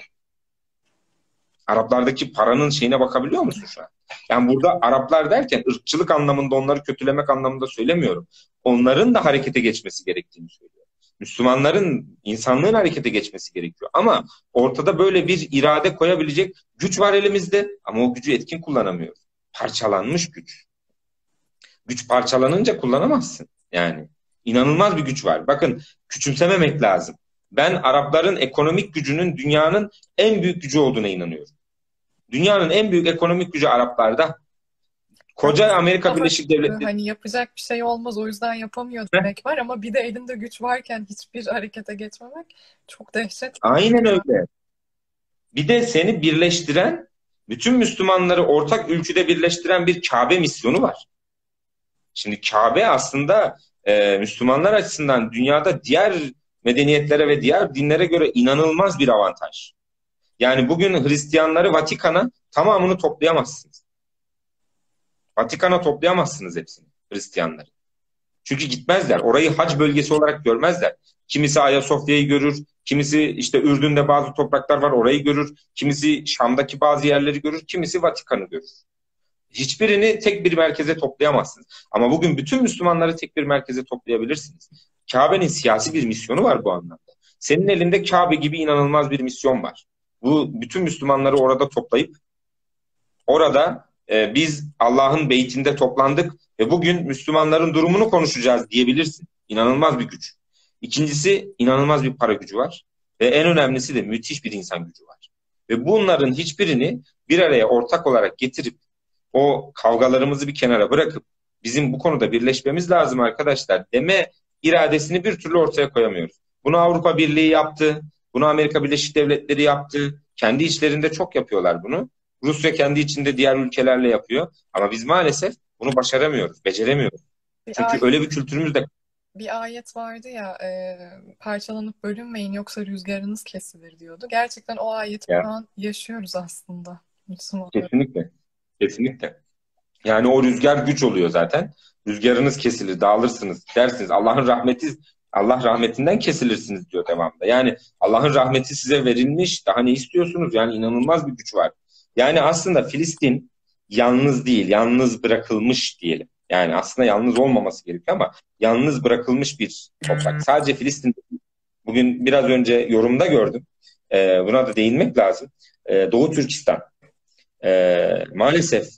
Araplardaki paranın şeyine bakabiliyor musun şu an? Yani burada Araplar derken ırkçılık anlamında onları kötülemek anlamında söylemiyorum. Onların da harekete geçmesi gerektiğini söylüyorum. Müslümanların, insanlığın harekete geçmesi gerekiyor. Ama ortada böyle bir irade koyabilecek güç var elimizde ama o gücü etkin kullanamıyoruz. Parçalanmış güç. Güç parçalanınca kullanamazsın. Yani inanılmaz bir güç var. Bakın küçümsememek lazım. Ben Arapların ekonomik gücünün dünyanın en büyük gücü olduğuna inanıyorum. Dünyanın en büyük ekonomik gücü Araplarda. Koca Amerika Birleşik Devletleri. Hani yapacak bir şey olmaz o yüzden yapamıyor demek var ama bir de elinde güç varken hiçbir harekete geçmemek çok dehşet. Aynen öyle. Bir de seni birleştiren, bütün Müslümanları ortak ülküde birleştiren bir Kabe misyonu var. Şimdi Kabe aslında e, Müslümanlar açısından dünyada diğer medeniyetlere ve diğer dinlere göre inanılmaz bir avantaj. Yani bugün Hristiyanları Vatikan'a tamamını toplayamazsınız. Vatikan'a toplayamazsınız hepsini Hristiyanları. Çünkü gitmezler. Orayı hac bölgesi olarak görmezler. Kimisi Ayasofya'yı görür, kimisi işte Ürdün'de bazı topraklar var orayı görür, kimisi Şam'daki bazı yerleri görür, kimisi Vatikan'ı görür. Hiçbirini tek bir merkeze toplayamazsınız. Ama bugün bütün Müslümanları tek bir merkeze toplayabilirsiniz. Kabe'nin siyasi bir misyonu var bu anlamda. Senin elinde Kabe gibi inanılmaz bir misyon var. Bu bütün Müslümanları orada toplayıp orada e, biz Allah'ın beytinde toplandık ve bugün Müslümanların durumunu konuşacağız diyebilirsin. İnanılmaz bir güç. İkincisi inanılmaz bir para gücü var ve en önemlisi de müthiş bir insan gücü var. Ve bunların hiçbirini bir araya ortak olarak getirip o kavgalarımızı bir kenara bırakıp bizim bu konuda birleşmemiz lazım arkadaşlar deme iradesini bir türlü ortaya koyamıyoruz. Bunu Avrupa Birliği yaptı, bunu Amerika Birleşik Devletleri yaptı. Kendi içlerinde çok yapıyorlar bunu. Rusya kendi içinde diğer ülkelerle yapıyor. Ama biz maalesef bunu başaramıyoruz, beceremiyoruz. Bir Çünkü ayet, öyle bir kültürümüz de bir ayet vardı ya e, parçalanıp bölünmeyin yoksa rüzgarınız kesilir diyordu. Gerçekten o ayeti ya. şu an yaşıyoruz aslında. Kesinlikle. Kesinlikle. Yani o rüzgar güç oluyor zaten. Rüzgarınız kesilir, dağılırsınız dersiniz. Allah'ın rahmeti Allah rahmetinden kesilirsiniz diyor devamında. Yani Allah'ın rahmeti size verilmiş. Daha ne istiyorsunuz? Yani inanılmaz bir güç var. Yani aslında Filistin yalnız değil, yalnız bırakılmış diyelim. Yani aslında yalnız olmaması gerekiyor ama yalnız bırakılmış bir toprak. Sadece Filistin bugün biraz önce yorumda gördüm. Ee, buna da değinmek lazım. Ee, Doğu Türkistan. Ee, maalesef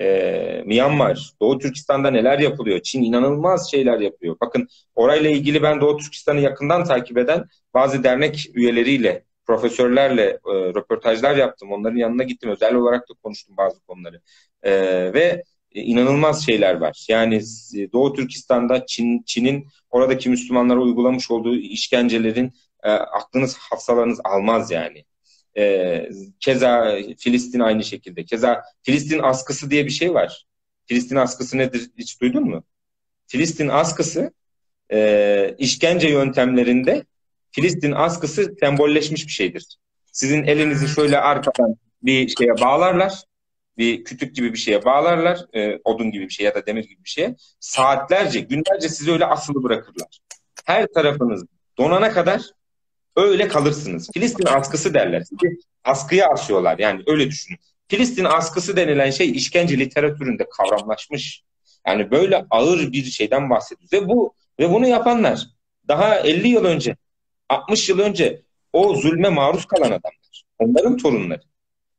e, Myanmar, Doğu Türkistan'da neler yapılıyor? Çin inanılmaz şeyler yapıyor. Bakın orayla ilgili ben Doğu Türkistan'ı yakından takip eden bazı dernek üyeleriyle, profesörlerle e, röportajlar yaptım. Onların yanına gittim. Özel olarak da konuştum bazı konuları. E, ve inanılmaz şeyler var. Yani e, Doğu Türkistan'da Çin, Çin'in oradaki Müslümanlara uygulamış olduğu işkencelerin e, aklınız, hafsalarınız almaz yani. E, keza Filistin aynı şekilde. Keza Filistin askısı diye bir şey var. Filistin askısı nedir hiç duydun mu? Filistin askısı e, işkence yöntemlerinde Filistin askısı sembolleşmiş bir şeydir. Sizin elinizi şöyle arkadan bir şeye bağlarlar. Bir kütük gibi bir şeye bağlarlar. E, odun gibi bir şey ya da demir gibi bir şeye. Saatlerce, günlerce sizi öyle asılı bırakırlar. Her tarafınız donana kadar Öyle kalırsınız. Filistin askısı derler. Sizi askıya asıyorlar. Yani öyle düşünün. Filistin askısı denilen şey işkence literatüründe kavramlaşmış. Yani böyle ağır bir şeyden bahsediyoruz. Ve bu ve bunu yapanlar daha 50 yıl önce, 60 yıl önce o zulme maruz kalan adamlar. Onların torunları.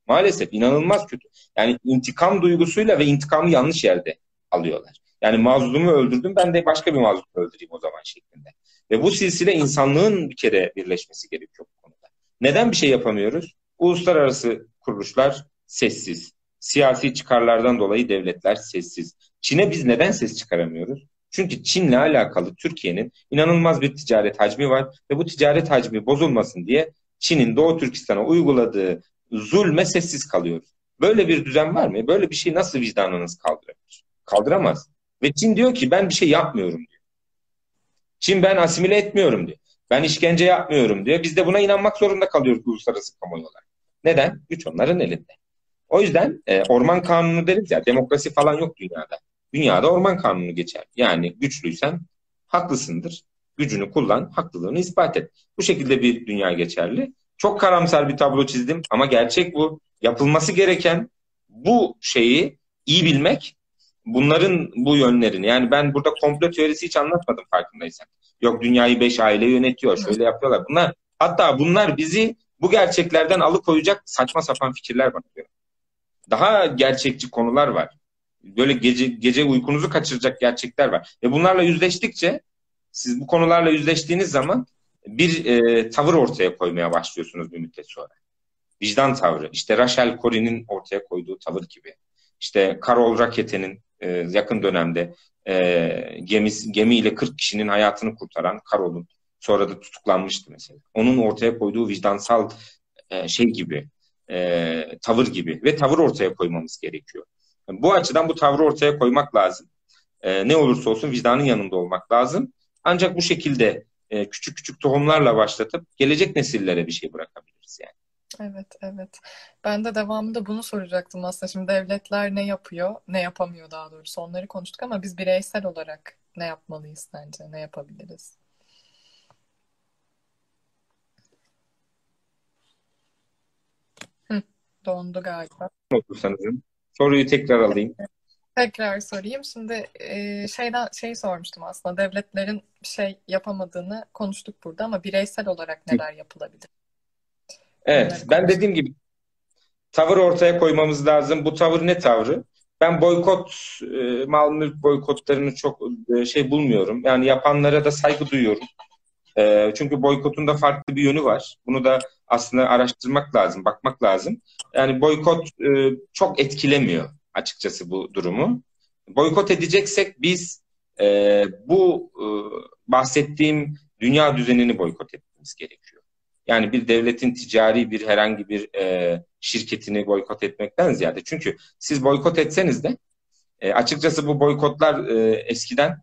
Maalesef inanılmaz kötü. Yani intikam duygusuyla ve intikamı yanlış yerde alıyorlar. Yani mazlumu öldürdüm ben de başka bir mazlumu öldüreyim o zaman şeklinde. Ve bu silsile insanlığın bir kere birleşmesi gerekiyor bu konuda. Neden bir şey yapamıyoruz? Uluslararası kuruluşlar sessiz. Siyasi çıkarlardan dolayı devletler sessiz. Çin'e biz neden ses çıkaramıyoruz? Çünkü Çin'le alakalı Türkiye'nin inanılmaz bir ticaret hacmi var ve bu ticaret hacmi bozulmasın diye Çin'in Doğu Türkistan'a uyguladığı zulme sessiz kalıyoruz. Böyle bir düzen var mı? Böyle bir şey nasıl vicdanınız kaldırabilir? Kaldıramaz. Ve Çin diyor ki ben bir şey yapmıyorum diyor. Çin ben asimile etmiyorum diyor. Ben işkence yapmıyorum diyor. Biz de buna inanmak zorunda kalıyoruz uluslararası kamuoyu olarak. Neden? Güç onların elinde. O yüzden e, orman kanunu deriz ya demokrasi falan yok dünyada. Dünyada orman kanunu geçer. Yani güçlüysen haklısındır. Gücünü kullan, haklılığını ispat et. Bu şekilde bir dünya geçerli. Çok karamsar bir tablo çizdim ama gerçek bu. Yapılması gereken bu şeyi iyi bilmek bunların bu yönlerini yani ben burada komplo teorisi hiç anlatmadım farkındaysan. Yok dünyayı beş aile yönetiyor şöyle yapıyorlar. Bunlar hatta bunlar bizi bu gerçeklerden alıkoyacak saçma sapan fikirler bana göre. Daha gerçekçi konular var. Böyle gece gece uykunuzu kaçıracak gerçekler var. Ve bunlarla yüzleştikçe siz bu konularla yüzleştiğiniz zaman bir e, tavır ortaya koymaya başlıyorsunuz bir müddet sonra. Vicdan tavrı. İşte Rachel Corrie'nin ortaya koyduğu tavır gibi. İşte Carol Rakete'nin e, yakın dönemde e, gemi, gemiyle 40 kişinin hayatını kurtaran Carol'un sonra da tutuklanmıştı mesela. Onun ortaya koyduğu vicdansal e, şey gibi, e, tavır gibi ve tavır ortaya koymamız gerekiyor. Bu açıdan bu tavrı ortaya koymak lazım. E, ne olursa olsun vicdanın yanında olmak lazım. Ancak bu şekilde e, küçük küçük tohumlarla başlatıp gelecek nesillere bir şey bırakabiliriz yani. Evet, evet. Ben de devamında bunu soracaktım aslında. Şimdi devletler ne yapıyor, ne yapamıyor daha doğrusu onları konuştuk ama biz bireysel olarak ne yapmalıyız sence, ne yapabiliriz? Hı, dondu galiba. Otursanız soruyu tekrar alayım. Tekrar sorayım. Şimdi e, şeyden şey sormuştum aslında. Devletlerin şey yapamadığını konuştuk burada ama bireysel olarak neler yapılabilir? Evet, ben dediğim gibi tavır ortaya koymamız lazım. Bu tavır ne tavrı? Ben boykot, e, mal mülk boykotlarını çok e, şey bulmuyorum. Yani yapanlara da saygı duyuyorum. E, çünkü boykotun da farklı bir yönü var. Bunu da aslında araştırmak lazım, bakmak lazım. Yani boykot e, çok etkilemiyor açıkçası bu durumu. Boykot edeceksek biz e, bu e, bahsettiğim dünya düzenini boykot etmemiz gerekiyor. Yani bir devletin ticari bir herhangi bir e, şirketini boykot etmekten ziyade. Çünkü siz boykot etseniz de e, açıkçası bu boykotlar e, eskiden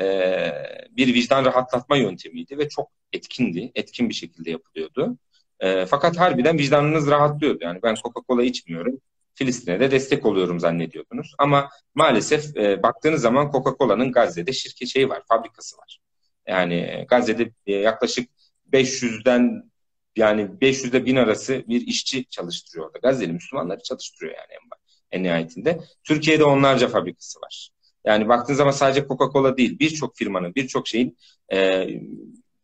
e, bir vicdan rahatlatma yöntemiydi ve çok etkindi. Etkin bir şekilde yapılıyordu. E, fakat harbiden vicdanınız rahatlıyordu. Yani ben Coca-Cola içmiyorum. Filistin'e de destek oluyorum zannediyordunuz. Ama maalesef e, baktığınız zaman Coca-Cola'nın Gazze'de şirket şeyi var, fabrikası var. Yani Gazze'de e, yaklaşık 500'den yani 500'de 1000 arası bir işçi çalıştırıyor orada. Gazze'li Müslümanları çalıştırıyor yani en, en nihayetinde. Türkiye'de onlarca fabrikası var. Yani baktığınız zaman sadece Coca-Cola değil, birçok firmanın, birçok şeyin e,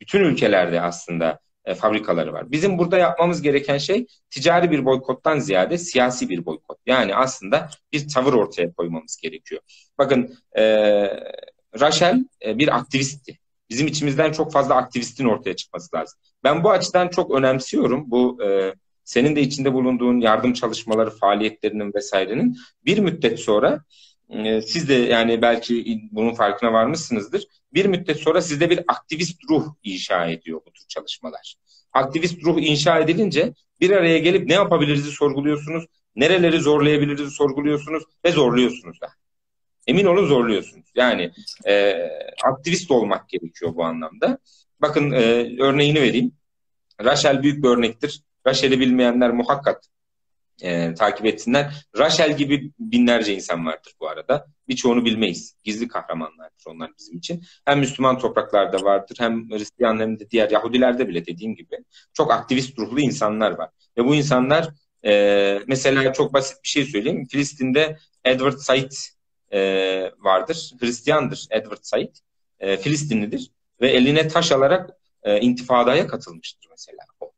bütün ülkelerde aslında e, fabrikaları var. Bizim burada yapmamız gereken şey ticari bir boykottan ziyade siyasi bir boykot. Yani aslında bir tavır ortaya koymamız gerekiyor. Bakın e, Rachel e, bir aktivistti. Bizim içimizden çok fazla aktivistin ortaya çıkması lazım. Ben bu açıdan çok önemsiyorum. Bu e, senin de içinde bulunduğun yardım çalışmaları, faaliyetlerinin vesairenin bir müddet sonra e, siz de yani belki bunun farkına varmışsınızdır. Bir müddet sonra sizde bir aktivist ruh inşa ediyor bu tür çalışmalar. Aktivist ruh inşa edilince bir araya gelip ne yapabiliriz sorguluyorsunuz, nereleri zorlayabiliriz sorguluyorsunuz ve zorluyorsunuz da. Emin olun zorluyorsunuz. Yani e, aktivist olmak gerekiyor bu anlamda. Bakın e, örneğini vereyim. Rachel büyük bir örnektir. Rachel'i bilmeyenler muhakkak e, takip etsinler. Rachel gibi binlerce insan vardır bu arada. Birçoğunu bilmeyiz. Gizli kahramanlardır onlar bizim için. Hem Müslüman topraklarda vardır hem Hristiyan hem de diğer Yahudilerde bile dediğim gibi çok aktivist ruhlu insanlar var. Ve bu insanlar e, mesela çok basit bir şey söyleyeyim. Filistin'de Edward Said e, vardır. Hristiyandır Edward Said. E, Filistinlidir. Ve eline taş alarak e, intifadaya katılmıştır mesela o.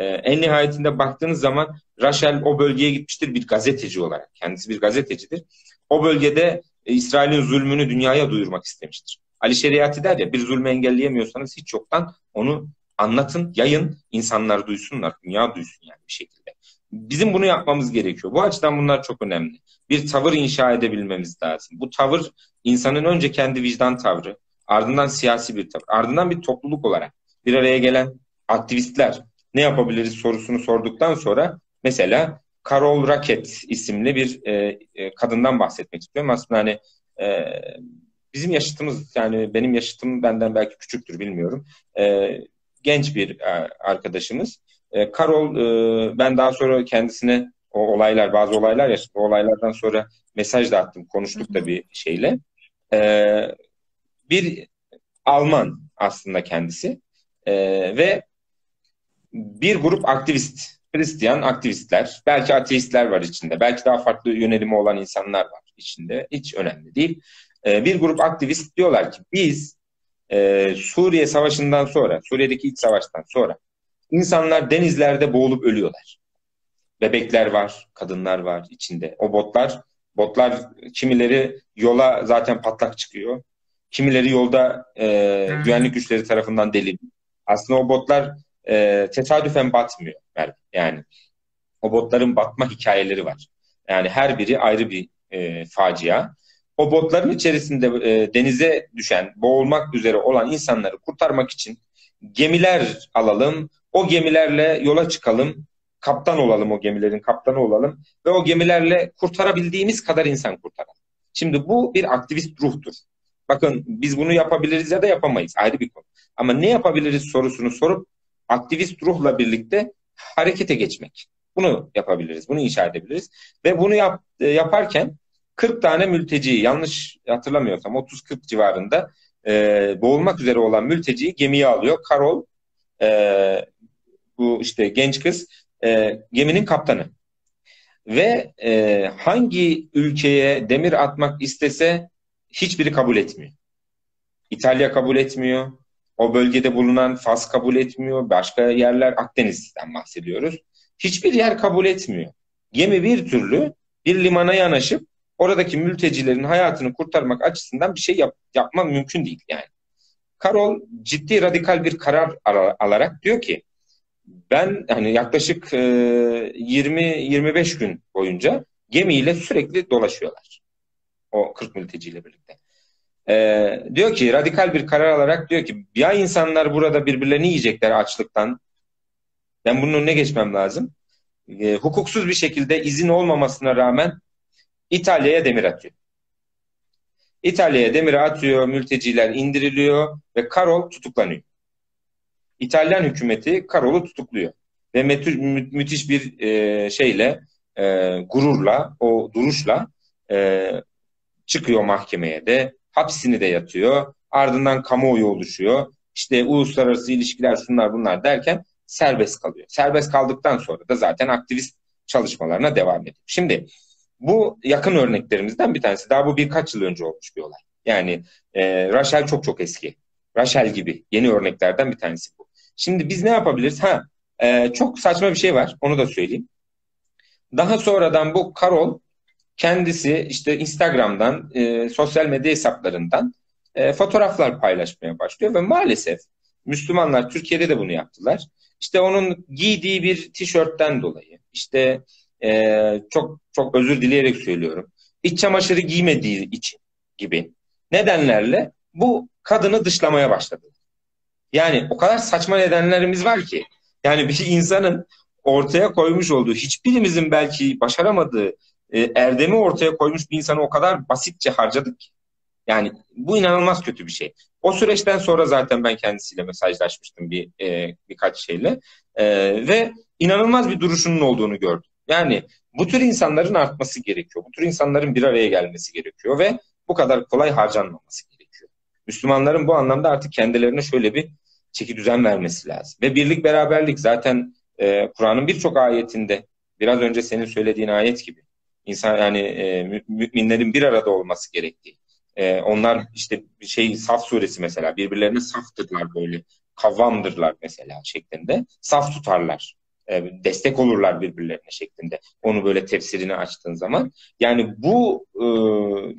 E, en nihayetinde baktığınız zaman Rachel o bölgeye gitmiştir bir gazeteci olarak. Kendisi bir gazetecidir. O bölgede e, İsrail'in zulmünü dünyaya duyurmak istemiştir. Ali Şeriatı der ya bir zulmü engelleyemiyorsanız hiç yoktan onu anlatın, yayın, insanlar duysunlar, dünya duysun yani bir şekilde. Bizim bunu yapmamız gerekiyor. Bu açıdan bunlar çok önemli. Bir tavır inşa edebilmemiz lazım. Bu tavır insanın önce kendi vicdan tavrı, ardından siyasi bir tavır, ardından bir topluluk olarak bir araya gelen aktivistler ne yapabiliriz sorusunu sorduktan sonra mesela Carol Racket isimli bir e, e, kadından bahsetmek istiyorum. Aslında hani e, bizim yaşıtımız yani benim yaşıtım benden belki küçüktür bilmiyorum. E, genç bir e, arkadaşımız. E, Carol e, ben daha sonra kendisine o olaylar bazı olaylar yaşadı. O olaylardan sonra mesaj da attım. Konuştuk da bir şeyle. E, bir Alman aslında kendisi. E, ve bir grup aktivist, Hristiyan aktivistler, belki ateistler var içinde, belki daha farklı yönelimi olan insanlar var. içinde. Hiç önemli değil. E, bir grup aktivist diyorlar ki biz e, Suriye Savaşı'ndan sonra, Suriye'deki iç savaştan sonra insanlar denizlerde boğulup ölüyorlar. Bebekler var, kadınlar var içinde. O botlar, botlar kimileri yola zaten patlak çıkıyor. Kimileri yolda e, güvenlik güçleri tarafından deliniyor. Aslında o botlar e, tesadüfen batmıyor. Yani o botların batma hikayeleri var. Yani her biri ayrı bir e, facia. O botların içerisinde e, denize düşen, boğulmak üzere olan insanları kurtarmak için gemiler alalım, o gemilerle yola çıkalım, kaptan olalım o gemilerin kaptanı olalım ve o gemilerle kurtarabildiğimiz kadar insan kurtaralım. Şimdi bu bir aktivist ruhtur. Bakın biz bunu yapabiliriz ya da yapamayız ayrı bir konu. Ama ne yapabiliriz sorusunu sorup aktivist ruhla birlikte harekete geçmek. Bunu yapabiliriz, bunu inşa edebiliriz. Ve bunu yap, e, yaparken 40 tane mülteci, yanlış hatırlamıyorsam 30-40 civarında e, boğulmak üzere olan mülteciyi gemiye alıyor. Karol, e, bu işte genç kız, e, geminin kaptanı. Ve e, hangi ülkeye demir atmak istese hiçbiri kabul etmiyor. İtalya kabul etmiyor. O bölgede bulunan Fas kabul etmiyor. Başka yerler Akdeniz'den bahsediyoruz. Hiçbir yer kabul etmiyor. Gemi bir türlü bir limana yanaşıp oradaki mültecilerin hayatını kurtarmak açısından bir şey yap, yapma mümkün değil yani. Karol ciddi radikal bir karar alarak diyor ki ben hani yaklaşık e, 20-25 gün boyunca gemiyle sürekli dolaşıyorlar. O 40 mülteciyle birlikte. E, diyor ki radikal bir karar alarak diyor ki ya insanlar burada birbirlerini yiyecekler açlıktan. Ben bunun önüne geçmem lazım. E, hukuksuz bir şekilde izin olmamasına rağmen İtalya'ya demir atıyor. İtalya'ya demir atıyor, mülteciler indiriliyor ve Karol tutuklanıyor. İtalyan hükümeti Karol'u tutukluyor. Ve mü mü müthiş bir e, şeyle, e, gururla, o duruşla e, çıkıyor mahkemeye de, hapsini de yatıyor. Ardından kamuoyu oluşuyor. İşte uluslararası ilişkiler şunlar bunlar derken serbest kalıyor. Serbest kaldıktan sonra da zaten aktivist çalışmalarına devam ediyor. Şimdi bu yakın örneklerimizden bir tanesi. Daha bu birkaç yıl önce olmuş bir olay. Yani e, Rachel çok çok eski. Rachel gibi yeni örneklerden bir tanesi bu. Şimdi biz ne yapabiliriz? Ha, e, çok saçma bir şey var. Onu da söyleyeyim. Daha sonradan bu Carol kendisi işte Instagram'dan, e, sosyal medya hesaplarından e, fotoğraflar paylaşmaya başlıyor ve maalesef Müslümanlar Türkiye'de de bunu yaptılar. İşte onun giydiği bir tişörtten dolayı, işte e, çok çok özür dileyerek söylüyorum, iç çamaşırı giymediği için gibi nedenlerle bu kadını dışlamaya başladı. Yani o kadar saçma nedenlerimiz var ki. Yani bir insanın ortaya koymuş olduğu, hiçbirimizin belki başaramadığı e, erdemi ortaya koymuş bir insanı o kadar basitçe harcadık ki. Yani bu inanılmaz kötü bir şey. O süreçten sonra zaten ben kendisiyle mesajlaşmıştım bir e, birkaç şeyle e, ve inanılmaz bir duruşunun olduğunu gördüm. Yani bu tür insanların artması gerekiyor. Bu tür insanların bir araya gelmesi gerekiyor ve bu kadar kolay harcanmaması gerekiyor. Müslümanların bu anlamda artık kendilerine şöyle bir çeki düzen vermesi lazım. Ve birlik beraberlik zaten e, Kur'an'ın birçok ayetinde biraz önce senin söylediğin ayet gibi insan yani e, müminlerin bir arada olması gerektiği. E, onlar işte şey Saf suresi mesela birbirlerine saftırlar böyle kavvamdırlar mesela şeklinde. Saf tutarlar. E, destek olurlar birbirlerine şeklinde. Onu böyle tefsirini açtığın zaman. Yani bu e,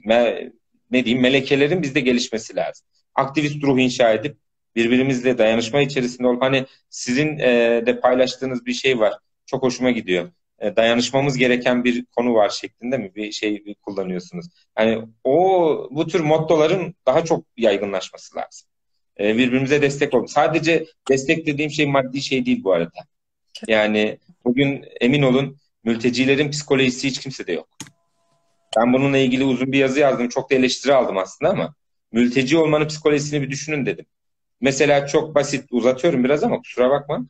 me, ne diyeyim melekelerin bizde gelişmesi lazım. Aktivist ruh inşa edip birbirimizle dayanışma içerisinde ol. Hani sizin e, de paylaştığınız bir şey var. Çok hoşuma gidiyor. E, dayanışmamız gereken bir konu var şeklinde mi bir şey kullanıyorsunuz? Yani o bu tür mottoların daha çok yaygınlaşması lazım. E, birbirimize destek olun. Sadece destek dediğim şey maddi şey değil bu arada. Yani bugün emin olun mültecilerin psikolojisi hiç kimsede yok. Ben bununla ilgili uzun bir yazı yazdım. Çok da eleştiri aldım aslında ama mülteci olmanın psikolojisini bir düşünün dedim. Mesela çok basit uzatıyorum biraz ama kusura bakma.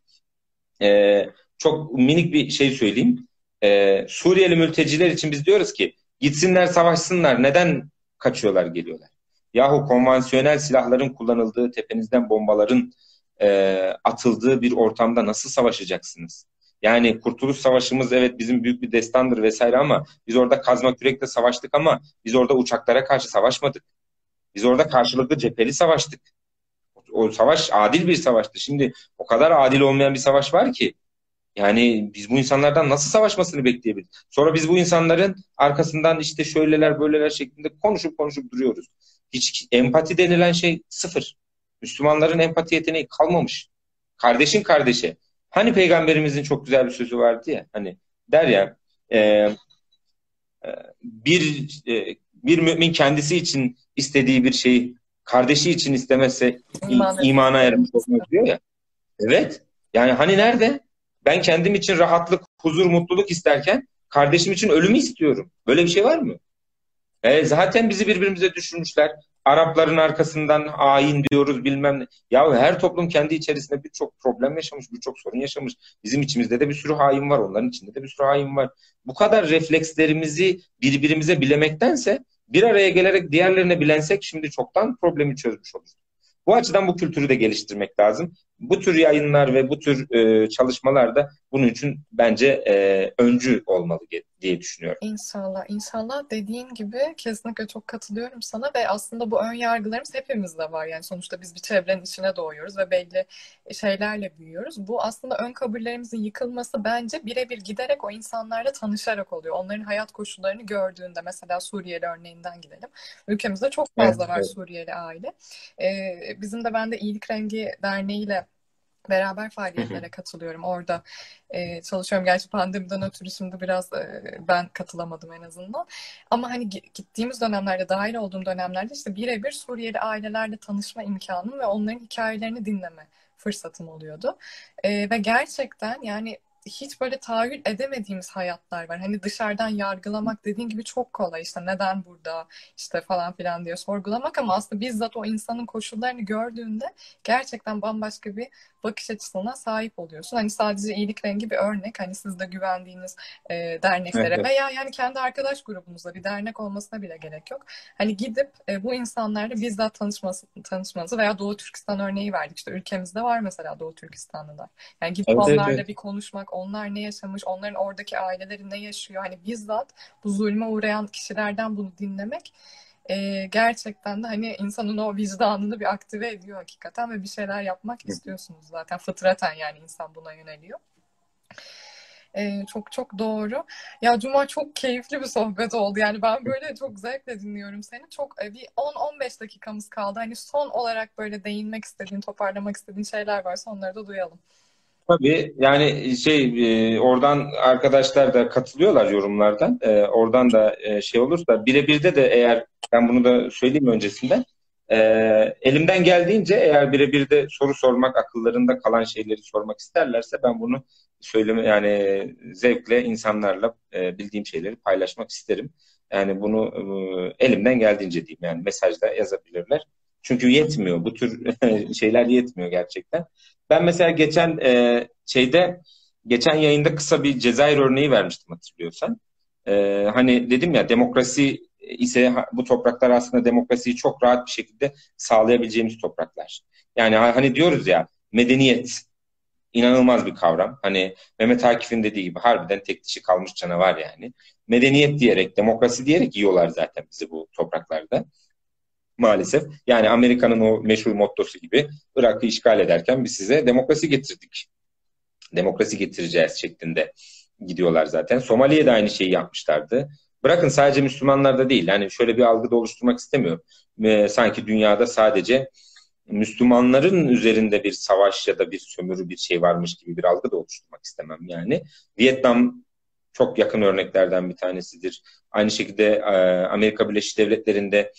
Ee, çok minik bir şey söyleyeyim. Ee, Suriyeli mülteciler için biz diyoruz ki gitsinler savaşsınlar. Neden kaçıyorlar geliyorlar? Yahu konvansiyonel silahların kullanıldığı, tepenizden bombaların e, atıldığı bir ortamda nasıl savaşacaksınız? Yani Kurtuluş Savaşımız evet bizim büyük bir destandır vesaire ama biz orada kazma kürekle savaştık ama biz orada uçaklara karşı savaşmadık. Biz orada karşılıklı cepheli savaştık. O savaş adil bir savaştı. Şimdi o kadar adil olmayan bir savaş var ki yani biz bu insanlardan nasıl savaşmasını bekleyebiliriz? Sonra biz bu insanların arkasından işte şöyleler böyleler şeklinde konuşup konuşup duruyoruz. Hiç empati denilen şey sıfır. Müslümanların empati yeteneği kalmamış. Kardeşin kardeşe. Hani peygamberimizin çok güzel bir sözü vardı ya. Hani der ya e, e, bir e, bir mümin kendisi için istediği bir şeyi kardeşi için istemezse İman imana ermiş olmaz diyor ya. Evet. Yani hani nerede? Ben kendim için rahatlık, huzur, mutluluk isterken kardeşim için ölümü istiyorum. Böyle bir şey var mı? E, zaten bizi birbirimize düşürmüşler. Arapların arkasından hain diyoruz bilmem ne. Ya her toplum kendi içerisinde birçok problem yaşamış, birçok sorun yaşamış. Bizim içimizde de bir sürü hain var, onların içinde de bir sürü hain var. Bu kadar reflekslerimizi birbirimize bilemektense bir araya gelerek diğerlerine bilensek şimdi çoktan problemi çözmüş oluruz. Bu açıdan bu kültürü de geliştirmek lazım. Bu tür yayınlar ve bu tür e, çalışmalar da bunun için bence e, öncü olmalı diye düşünüyorum. İnşallah, inşallah dediğin gibi kesinlikle çok katılıyorum sana ve aslında bu ön yargılarımız hepimizde var. Yani sonuçta biz bir çevrenin içine doğuyoruz ve belli şeylerle büyüyoruz. Bu aslında ön kabullerimizin yıkılması bence birebir giderek o insanlarla tanışarak oluyor. Onların hayat koşullarını gördüğünde mesela Suriyeli örneğinden gidelim. Ülkemizde çok fazla evet, var evet. Suriyeli aile. Ee, bizim de ben de İyilik Rengi Derneği ile beraber faaliyetlere katılıyorum. Orada e, çalışıyorum. Gerçi pandemiden ötürü şimdi biraz e, ben katılamadım en azından. Ama hani gittiğimiz dönemlerde, dahil olduğum dönemlerde işte birebir Suriyeli ailelerle tanışma imkanım ve onların hikayelerini dinleme fırsatım oluyordu. E, ve gerçekten yani hiç böyle tahayyül edemediğimiz hayatlar var. Hani dışarıdan yargılamak dediğin gibi çok kolay işte neden burada işte falan filan diye sorgulamak ama aslında bizzat o insanın koşullarını gördüğünde gerçekten bambaşka bir bakış açısına sahip oluyorsun. Hani sadece iyilik rengi bir örnek. Hani siz de güvendiğiniz e, derneklere evet. veya yani kendi arkadaş grubunuzda bir dernek olmasına bile gerek yok. Hani gidip e, bu insanlarla bizzat tanışması, tanışmanızı veya Doğu Türkistan örneği verdik. İşte ülkemizde var mesela Doğu Türkistanlılar. Yani gidip evet, onlarla evet. bir konuşmak, onlar ne yaşamış, onların oradaki aileleri ne yaşıyor. Hani bizzat bu zulme uğrayan kişilerden bunu dinlemek e, gerçekten de hani insanın o vicdanını bir aktive ediyor hakikaten ve bir şeyler yapmak istiyorsunuz zaten. Fıtraten yani insan buna yöneliyor. Ee, çok çok doğru. Ya Cuma çok keyifli bir sohbet oldu. Yani ben böyle çok zevkle dinliyorum seni. Çok e, bir 10-15 dakikamız kaldı. Hani son olarak böyle değinmek istediğin, toparlamak istediğin şeyler varsa onları da duyalım. Tabii yani şey e, oradan arkadaşlar da katılıyorlar yorumlardan. E, oradan da e, şey olursa birebirde de eğer ben bunu da söyleyeyim öncesinden. E, elimden geldiğince eğer birebir de soru sormak, akıllarında kalan şeyleri sormak isterlerse ben bunu söyleme yani zevkle insanlarla e, bildiğim şeyleri paylaşmak isterim. Yani bunu e, elimden geldiğince diyeyim yani mesajda yazabilirler. Çünkü yetmiyor. Bu tür [laughs] şeyler yetmiyor gerçekten. Ben mesela geçen e, şeyde geçen yayında kısa bir Cezayir örneği vermiştim hatırlıyorsan. E, hani dedim ya demokrasi ise bu topraklar aslında demokrasiyi çok rahat bir şekilde sağlayabileceğimiz topraklar. Yani hani diyoruz ya medeniyet inanılmaz bir kavram. Hani Mehmet Akif'in dediği gibi harbiden tek dişi kalmış canavar yani. Medeniyet diyerek, demokrasi diyerek yiyorlar zaten bizi bu topraklarda maalesef. Yani Amerika'nın o meşhur mottosu gibi Irak'ı işgal ederken biz size demokrasi getirdik. Demokrasi getireceğiz şeklinde gidiyorlar zaten. Somali'ye aynı şeyi yapmışlardı. Bırakın sadece Müslümanlarda değil. Yani şöyle bir algı da oluşturmak istemiyorum. Ee, sanki dünyada sadece Müslümanların üzerinde bir savaş ya da bir sömürü bir şey varmış gibi bir algı da oluşturmak istemem yani. Vietnam çok yakın örneklerden bir tanesidir. Aynı şekilde e, Amerika Birleşik Devletleri'nde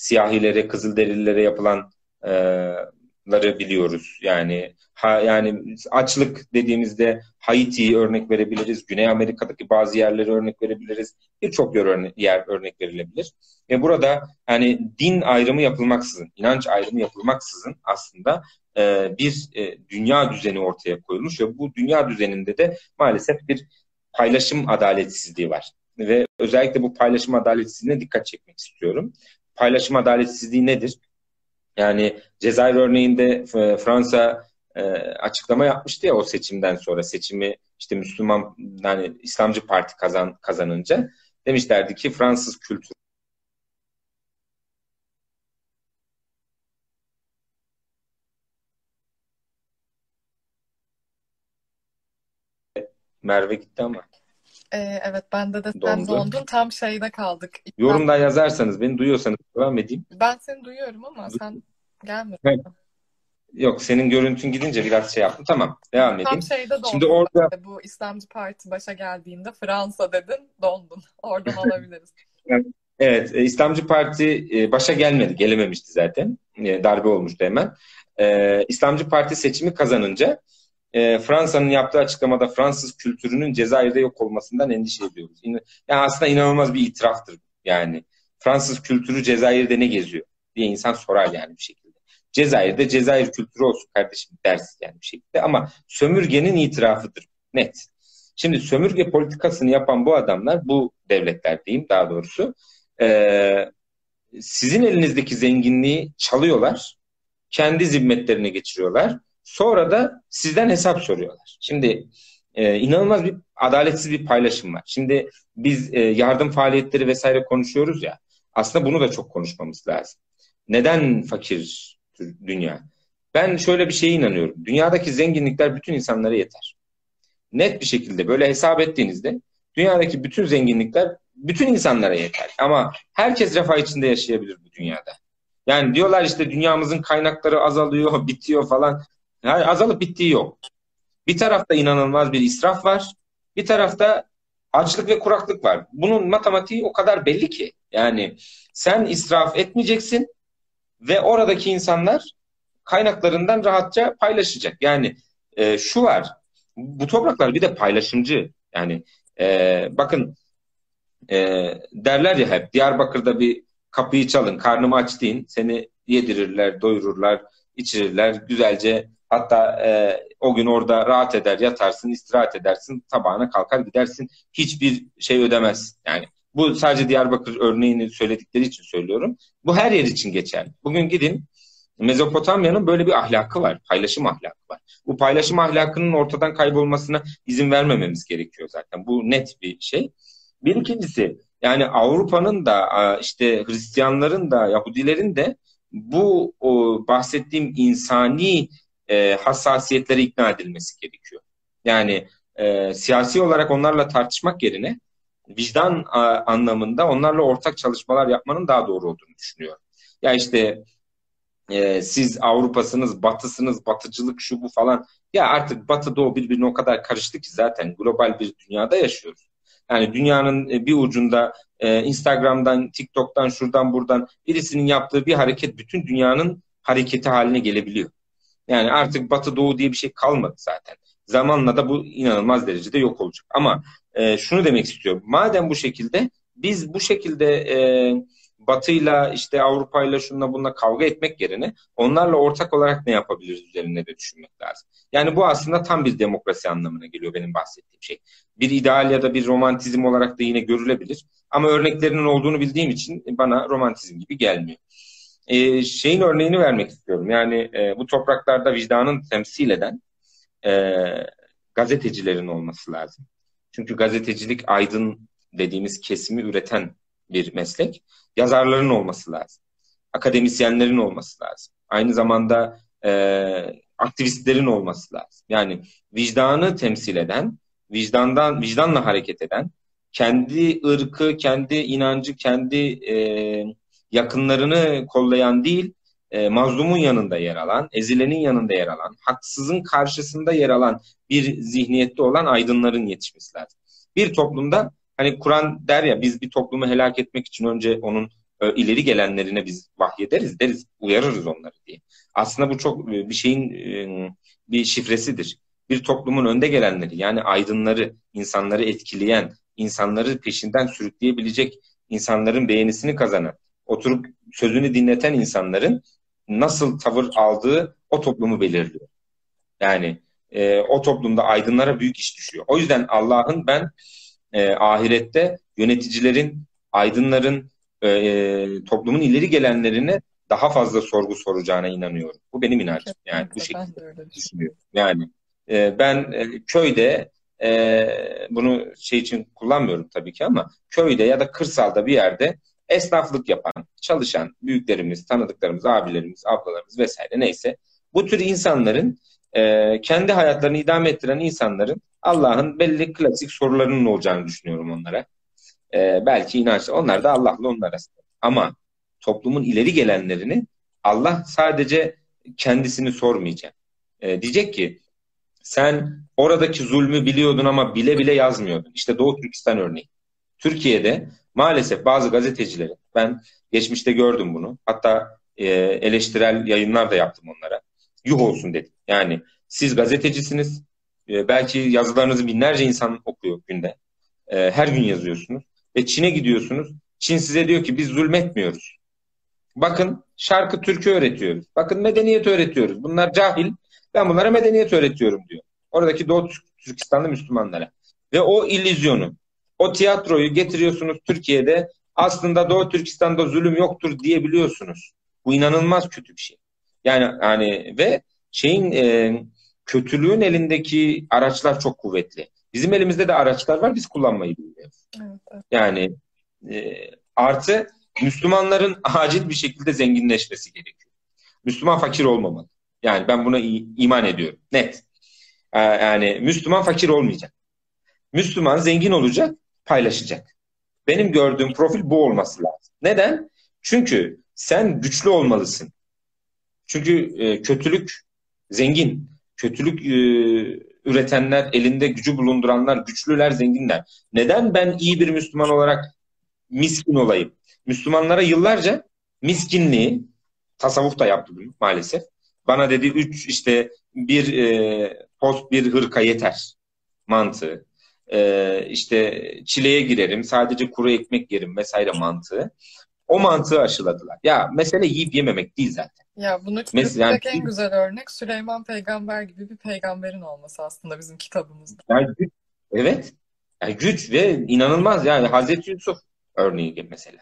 siyahilere, kızılderililere yapılanları biliyoruz. Yani ha, yani açlık dediğimizde Haiti'yi örnek verebiliriz. Güney Amerika'daki bazı yerleri örnek verebiliriz. Birçok yer, yer örnek verilebilir. Ve burada yani din ayrımı yapılmaksızın, inanç ayrımı yapılmaksızın aslında e, bir e, dünya düzeni ortaya koyulmuş ve bu dünya düzeninde de maalesef bir paylaşım adaletsizliği var. Ve özellikle bu paylaşım adaletsizliğine dikkat çekmek istiyorum paylaşım adaletsizliği nedir? Yani Cezayir örneğinde e, Fransa e, açıklama yapmıştı ya o seçimden sonra seçimi işte Müslüman yani İslamcı Parti kazan, kazanınca demişlerdi ki Fransız kültürü Merve gitti ama. Ee, evet bende de sen Dondu. dondun. Tam şeyde kaldık. Yorumda yazarsanız, beni duyuyorsanız devam edeyim. Ben seni duyuyorum ama sen gelmiyorsun. Evet. Yok senin görüntün gidince biraz şey yaptım. Tamam devam edeyim. Tam şeyde dondun. Şimdi orada bu İslamcı Parti başa geldiğinde Fransa dedin, dondun. [laughs] Oradan alabiliriz. evet e, İslamcı Parti e, başa gelmedi. Gelememişti zaten. E, darbe olmuştu hemen. İslamcı Parti seçimi kazanınca e, Fransa'nın yaptığı açıklamada Fransız kültürünün Cezayir'de yok olmasından endişe ediyoruz. İn- yani aslında inanılmaz bir itiraftır. Yani Fransız kültürü Cezayir'de ne geziyor diye insan sorar yani bir şekilde. Cezayir'de Cezayir kültürü olsun kardeşim ders yani bir şekilde ama sömürgenin itirafıdır. Net. Şimdi sömürge politikasını yapan bu adamlar, bu devletler diyeyim daha doğrusu, e, sizin elinizdeki zenginliği çalıyorlar, kendi zimmetlerine geçiriyorlar. Sonra da sizden hesap soruyorlar. Şimdi e, inanılmaz bir adaletsiz bir paylaşım var. Şimdi biz e, yardım faaliyetleri vesaire konuşuyoruz ya. Aslında bunu da çok konuşmamız lazım. Neden fakir dünya? Ben şöyle bir şeye inanıyorum. Dünyadaki zenginlikler bütün insanlara yeter. Net bir şekilde böyle hesap ettiğinizde dünyadaki bütün zenginlikler bütün insanlara yeter. Ama herkes refah içinde yaşayabilir bu dünyada. Yani diyorlar işte dünyamızın kaynakları azalıyor, [laughs] bitiyor falan. Yani azalıp bittiği yok. Bir tarafta inanılmaz bir israf var. Bir tarafta açlık ve kuraklık var. Bunun matematiği o kadar belli ki. Yani sen israf etmeyeceksin ve oradaki insanlar kaynaklarından rahatça paylaşacak. Yani e, şu var. Bu topraklar bir de paylaşımcı. Yani e, bakın e, derler ya hep Diyarbakır'da bir kapıyı çalın, karnımı aç deyin. Seni yedirirler, doyururlar, içirirler. Güzelce Hatta e, o gün orada rahat eder, yatarsın, istirahat edersin, tabağına kalkar gidersin. Hiçbir şey ödemez. Yani bu sadece Diyarbakır örneğini söyledikleri için söylüyorum. Bu her yer için geçerli. Bugün gidin Mezopotamya'nın böyle bir ahlakı var. Paylaşım ahlakı var. Bu paylaşım ahlakının ortadan kaybolmasına izin vermememiz gerekiyor zaten. Bu net bir şey. Bir ikincisi yani Avrupa'nın da işte Hristiyanların da Yahudilerin de bu o, bahsettiğim insani e, hassasiyetlere ikna edilmesi gerekiyor. Yani e, siyasi olarak onlarla tartışmak yerine vicdan a, anlamında onlarla ortak çalışmalar yapmanın daha doğru olduğunu düşünüyorum. Ya işte e, siz Avrupa'sınız, Batısınız, Batıcılık şu bu falan. Ya artık Batı Doğu birbirine o kadar karıştı ki zaten global bir dünyada yaşıyoruz. Yani dünyanın e, bir ucunda e, Instagram'dan, TikTok'tan, şuradan buradan birisinin yaptığı bir hareket bütün dünyanın hareketi haline gelebiliyor. Yani artık Batı Doğu diye bir şey kalmadı zaten. Zamanla da bu inanılmaz derecede yok olacak. Ama e, şunu demek istiyorum. Madem bu şekilde biz bu şekilde e, Batı'yla işte Avrupa'yla şunla bununla kavga etmek yerine onlarla ortak olarak ne yapabiliriz üzerine de düşünmek lazım. Yani bu aslında tam bir demokrasi anlamına geliyor benim bahsettiğim şey. Bir ideal ya da bir romantizm olarak da yine görülebilir. Ama örneklerinin olduğunu bildiğim için bana romantizm gibi gelmiyor e, şeyin örneğini vermek istiyorum. Yani e, bu topraklarda vicdanın temsil eden e, gazetecilerin olması lazım. Çünkü gazetecilik aydın dediğimiz kesimi üreten bir meslek. Yazarların olması lazım. Akademisyenlerin olması lazım. Aynı zamanda e, aktivistlerin olması lazım. Yani vicdanı temsil eden, vicdandan vicdanla hareket eden, kendi ırkı, kendi inancı, kendi e, yakınlarını kollayan değil, e, mazlumun yanında yer alan, ezilenin yanında yer alan, haksızın karşısında yer alan bir zihniyette olan aydınların yetişmesi lazım. Bir toplumda hani Kur'an der ya biz bir toplumu helak etmek için önce onun e, ileri gelenlerine biz vahyederiz deriz, uyarırız onları diye. Aslında bu çok e, bir şeyin e, bir şifresidir. Bir toplumun önde gelenleri yani aydınları, insanları etkileyen, insanları peşinden sürükleyebilecek, insanların beğenisini kazanan, oturup sözünü dinleten insanların nasıl tavır aldığı o toplumu belirliyor. Yani e, o toplumda aydınlara büyük iş düşüyor. O yüzden Allah'ın ben e, ahirette yöneticilerin, aydınların, e, e toplumun ileri gelenlerine daha fazla sorgu soracağına inanıyorum. Bu benim inancım. Yani bu şekilde düşünüyorum. Yani e, ben e, köyde e, bunu şey için kullanmıyorum tabii ki ama köyde ya da kırsalda bir yerde esnaflık yapan, çalışan büyüklerimiz, tanıdıklarımız, abilerimiz, ablalarımız vesaire neyse bu tür insanların e, kendi hayatlarını idame ettiren insanların Allah'ın belli klasik sorularının olacağını düşünüyorum onlara. E, belki inanç. Onlar da Allah'la onun arasında. Ama toplumun ileri gelenlerini Allah sadece kendisini sormayacak. E, diyecek ki sen oradaki zulmü biliyordun ama bile bile yazmıyordun. İşte Doğu Türkistan örneği. Türkiye'de maalesef bazı gazetecilerin, ben geçmişte gördüm bunu. Hatta e, eleştirel yayınlar da yaptım onlara. Yuh olsun dedim. Yani siz gazetecisiniz. E, belki yazılarınızı binlerce insan okuyor günde. E, her gün yazıyorsunuz. Ve Çin'e gidiyorsunuz. Çin size diyor ki biz zulmetmiyoruz. Bakın şarkı türkü öğretiyoruz. Bakın medeniyet öğretiyoruz. Bunlar cahil. Ben bunlara medeniyet öğretiyorum diyor. Oradaki Doğu Türkistanlı Müslümanlara. Ve o illüzyonu, o tiyatroyu getiriyorsunuz Türkiye'de. Aslında Doğu Türkistan'da zulüm yoktur diyebiliyorsunuz. Bu inanılmaz kötü bir şey. Yani hani ve şeyin e, kötülüğün elindeki araçlar çok kuvvetli. Bizim elimizde de araçlar var biz kullanmayı bilmiyoruz. Evet, evet. Yani e, artı Müslümanların [laughs] acil bir şekilde zenginleşmesi gerekiyor. Müslüman fakir olmamalı. Yani ben buna iman ediyorum. Net. E, yani Müslüman fakir olmayacak. Müslüman zengin olacak, paylaşacak. Benim gördüğüm profil bu olması lazım. Neden? Çünkü sen güçlü olmalısın. Çünkü e, kötülük zengin. Kötülük e, üretenler, elinde gücü bulunduranlar, güçlüler, zenginler. Neden ben iyi bir Müslüman olarak miskin olayım? Müslümanlara yıllarca miskinliği, tasavvuf da yaptı maalesef. Bana dedi üç işte bir e, post bir hırka yeter mantığı. E, işte çileye girerim sadece kuru ekmek yerim vesaire mantığı. O mantığı aşıladılar. Ya mesele yiyip yememek değil zaten. Ya bunu Mesela, en güzel örnek Süleyman peygamber gibi bir peygamberin olması aslında bizim kitabımızda. Yani evet. Yani güç ve inanılmaz yani Hazreti Yusuf örneği gibi mesela.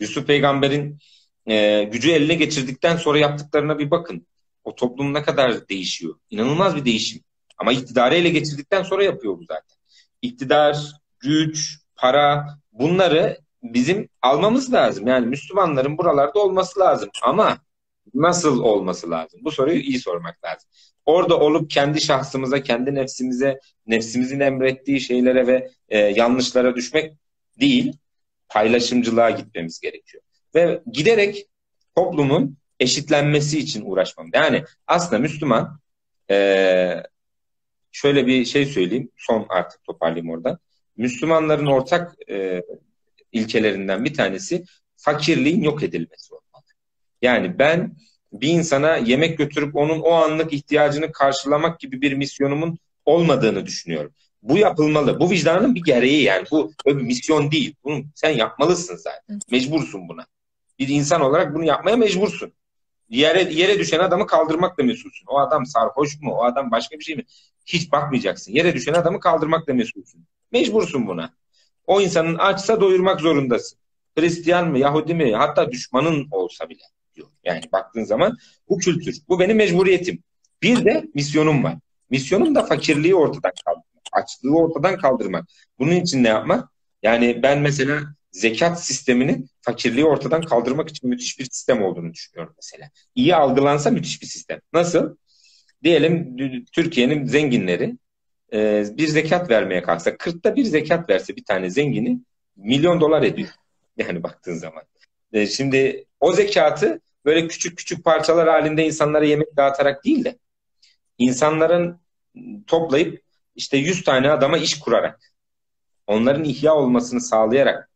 Yusuf peygamberin e, gücü eline geçirdikten sonra yaptıklarına bir bakın. O toplum ne kadar değişiyor. İnanılmaz bir değişim. Ama iktidarı ele geçirdikten sonra yapıyor bu zaten. İktidar, güç, para bunları bizim almamız lazım. Yani Müslümanların buralarda olması lazım. Ama nasıl olması lazım? Bu soruyu iyi sormak lazım. Orada olup kendi şahsımıza, kendi nefsimize, nefsimizin emrettiği şeylere ve e, yanlışlara düşmek değil, paylaşımcılığa gitmemiz gerekiyor. Ve giderek toplumun eşitlenmesi için uğraşmam. Yani aslında Müslüman e, şöyle bir şey söyleyeyim, son artık toparlayayım oradan. Müslümanların ortak e, ilkelerinden bir tanesi fakirliğin yok edilmesi olmalı. Yani ben bir insana yemek götürüp onun o anlık ihtiyacını karşılamak gibi bir misyonumun olmadığını düşünüyorum. Bu yapılmalı. Bu vicdanın bir gereği yani. Bu bir misyon değil. Bunu sen yapmalısın zaten. Mecbursun buna. Bir insan olarak bunu yapmaya mecbursun. Yere, yere düşen adamı kaldırmakla mesulsün. O adam sarhoş mu? O adam başka bir şey mi? Hiç bakmayacaksın. Yere düşen adamı kaldırmakla mesulsün. Mecbursun buna. O insanın açsa doyurmak zorundasın. Hristiyan mı, Yahudi mi, hatta düşmanın olsa bile diyor. Yani baktığın zaman bu kültür. Bu benim mecburiyetim. Bir de misyonum var. Misyonum da fakirliği ortadan kaldırmak. Açlığı ortadan kaldırmak. Bunun için ne yapmak? Yani ben mesela zekat sistemini fakirliği ortadan kaldırmak için müthiş bir sistem olduğunu düşünüyorum mesela. İyi algılansa müthiş bir sistem. Nasıl? Diyelim Türkiye'nin zenginleri e, bir zekat vermeye kalksa, 40'ta bir zekat verse bir tane zengini milyon dolar ediyor. [laughs] Yani baktığın zaman. E, şimdi o zekatı böyle küçük küçük parçalar halinde insanlara yemek dağıtarak değil de insanların toplayıp işte 100 tane adama iş kurarak onların ihya olmasını sağlayarak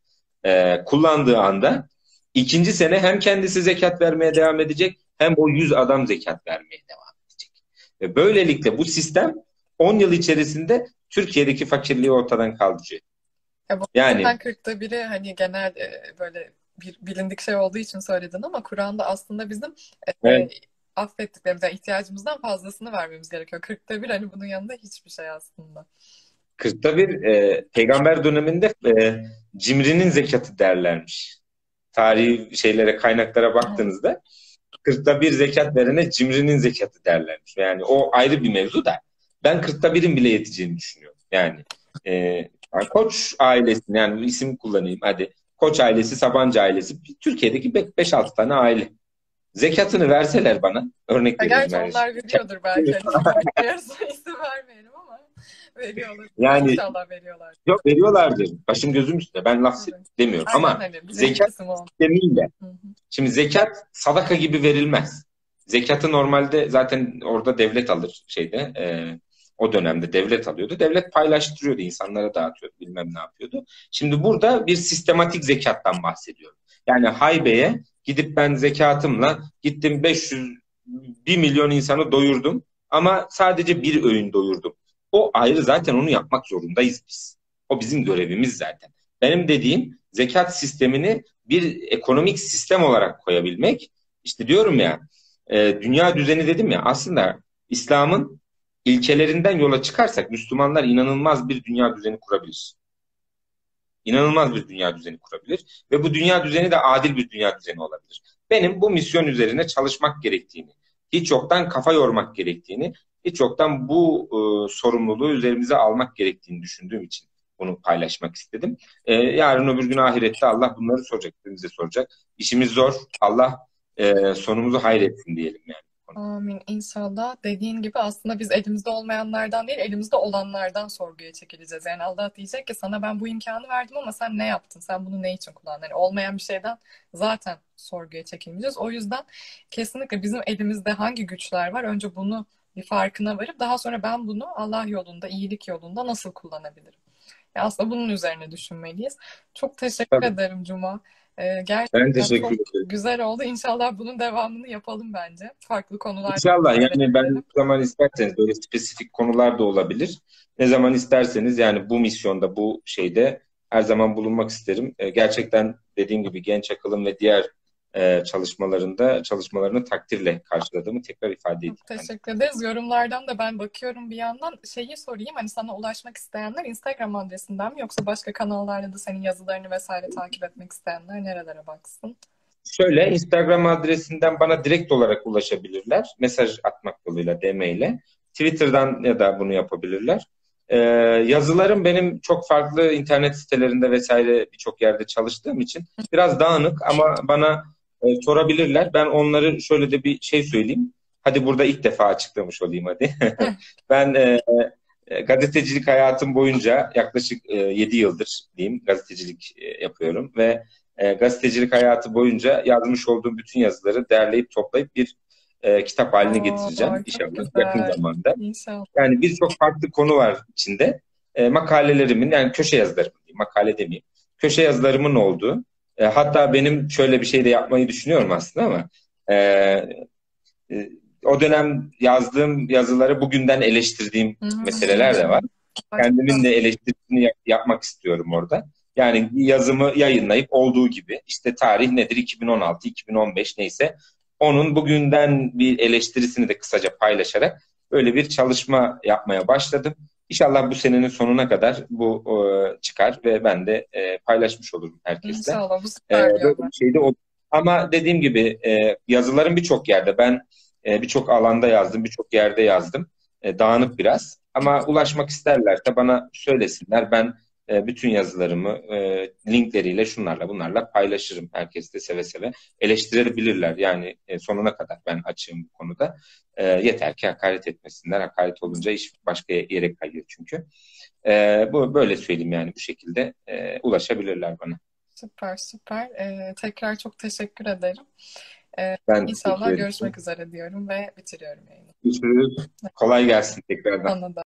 e, kullandığı anda ikinci sene hem kendisi zekat vermeye devam edecek hem o 100 adam zekat vermeye devam edecek. Ve böylelikle bu sistem 10 yıl içerisinde Türkiye'deki fakirliği ortadan kaldıracak. Ya bu yani 40'ta biri hani genel e, böyle bir bilindik şey olduğu için söyledin ama Kur'an'da aslında bizim e, evet. e, affettiklerimize ihtiyacımızdan fazlasını vermemiz gerekiyor. 40'ta bir hani bunun yanında hiçbir şey aslında. 40'ta bir e, peygamber döneminde e, cimrinin zekatı derlermiş. Tarihi şeylere, kaynaklara baktığınızda 40'ta bir zekat verene cimrinin zekatı derlermiş. Yani o ayrı bir mevzu da ben 40'ta birin bile yeteceğini düşünüyorum. Yani e, Koç ailesi yani isim kullanayım hadi. Koç ailesi, Sabancı ailesi. Türkiye'deki 5-6 tane aile. Zekatını verseler bana. Örnek veriyorum. Gerçi yani. onlar veriyordur belki. Yarısı [laughs] isim vermeyelim ama veriyorlar. Yani, İnşallah veriyorlar. Yok veriyorlardır. Başım gözüm üstüne. Ben laf evet. demiyorum. Aynen ama öyle. zekat sistemiyle. Şimdi zekat sadaka gibi verilmez. Zekatı normalde zaten orada devlet alır şeyde. E, o dönemde devlet alıyordu. Devlet paylaştırıyordu, insanlara dağıtıyordu, bilmem ne yapıyordu. Şimdi burada bir sistematik zekattan bahsediyorum. Yani haybeye gidip ben zekatımla gittim 500 1 milyon insanı doyurdum ama sadece bir öğün doyurdum. O ayrı zaten onu yapmak zorundayız biz. O bizim görevimiz zaten. Benim dediğim zekat sistemini bir ekonomik sistem olarak koyabilmek. İşte diyorum ya e, dünya düzeni dedim ya aslında İslam'ın ilkelerinden yola çıkarsak Müslümanlar inanılmaz bir dünya düzeni kurabilir. İnanılmaz bir dünya düzeni kurabilir ve bu dünya düzeni de adil bir dünya düzeni olabilir. Benim bu misyon üzerine çalışmak gerektiğini, hiç yoktan kafa yormak gerektiğini, hiç yoktan bu e, sorumluluğu üzerimize almak gerektiğini düşündüğüm için bunu paylaşmak istedim. E, yarın öbür gün ahirette Allah bunları soracak, bize soracak. İşimiz zor. Allah e, sonumuzu hayretsin diyelim yani. Amin inşallah. Dediğin gibi aslında biz elimizde olmayanlardan değil, elimizde olanlardan sorguya çekileceğiz. Yani Allah diyecek ki sana ben bu imkanı verdim ama sen ne yaptın? Sen bunu ne için kullandın? Yani olmayan bir şeyden zaten sorguya çekilmeyeceğiz. O yüzden kesinlikle bizim elimizde hangi güçler var? Önce bunu bir farkına varıp daha sonra ben bunu Allah yolunda, iyilik yolunda nasıl kullanabilirim? Yani aslında bunun üzerine düşünmeliyiz. Çok teşekkür Tabii. ederim Cuma. Ee, gerçekten ben teşekkür çok ederim. güzel oldu. İnşallah bunun devamını yapalım bence. Farklı konular. İnşallah yani ben ne zaman isterseniz böyle spesifik konular da olabilir. Ne zaman isterseniz yani bu misyonda bu şeyde her zaman bulunmak isterim. Ee, gerçekten dediğim gibi genç akılım ve diğer e, çalışmalarında çalışmalarını takdirle karşıladığımı tekrar ifade edeyim. Teşekkür ederiz. Yorumlardan da ben bakıyorum bir yandan. Şeyi sorayım hani sana ulaşmak isteyenler Instagram adresinden mi yoksa başka kanallarda da senin yazılarını vesaire takip etmek isteyenler nerelere baksın? Şöyle Instagram adresinden bana direkt olarak ulaşabilirler. Mesaj atmak yoluyla, DM ile. Twitter'dan ya da bunu yapabilirler. Ee, yazılarım benim çok farklı internet sitelerinde vesaire birçok yerde çalıştığım için biraz dağınık ama bana e, sorabilirler. Ben onları şöyle de bir şey söyleyeyim. Hadi burada ilk defa açıklamış olayım hadi. [laughs] ben e, e, gazetecilik hayatım boyunca yaklaşık e, 7 yıldır diyeyim gazetecilik e, yapıyorum ve e, gazetecilik hayatı boyunca yazmış olduğum bütün yazıları derleyip toplayıp bir e, kitap haline Oo, getireceğim inşallah yakın zamanda. İnşallah. Yani birçok farklı konu var içinde. E, makalelerimin yani köşe yazılarım diyeyim, makale demeyeyim. Köşe yazılarımın olduğu e, hatta benim şöyle bir şey de yapmayı düşünüyorum aslında ama e, e, o dönem yazdığım yazıları bugünden eleştirdiğim Hı-hı. meseleler de var. Kendimin de eleştirisini yap- yapmak istiyorum orada. Yani yazımı yayınlayıp olduğu gibi işte tarih nedir 2016, 2015 neyse onun bugünden bir eleştirisini de kısaca paylaşarak öyle bir çalışma yapmaya başladım. İnşallah bu senenin sonuna kadar bu e, çıkar ve ben de e, paylaşmış olurum herkesle. İnşallah bu süper e, bir şeyde. Ama dediğim gibi e, yazılarım birçok yerde. Ben e, birçok alanda yazdım, birçok yerde yazdım. E, dağınık biraz. Ama ulaşmak isterlerse bana söylesinler. Ben e, bütün yazılarımı e, linkleriyle şunlarla bunlarla paylaşırım. Herkes de seve seve eleştirebilirler. Yani e, sonuna kadar ben açığım bu konuda. E, yeter ki hakaret etmesinler. Hakaret olunca iş başka yere kayıyor çünkü. E, bu böyle söyleyeyim yani bu şekilde e, ulaşabilirler bana. Süper süper. Ee, tekrar çok teşekkür ederim. Ee, ben inşallah görüşmek üzere diyorum ve bitiriyorum yayını. Görüşürüz. Kolay gelsin tekrardan. Da.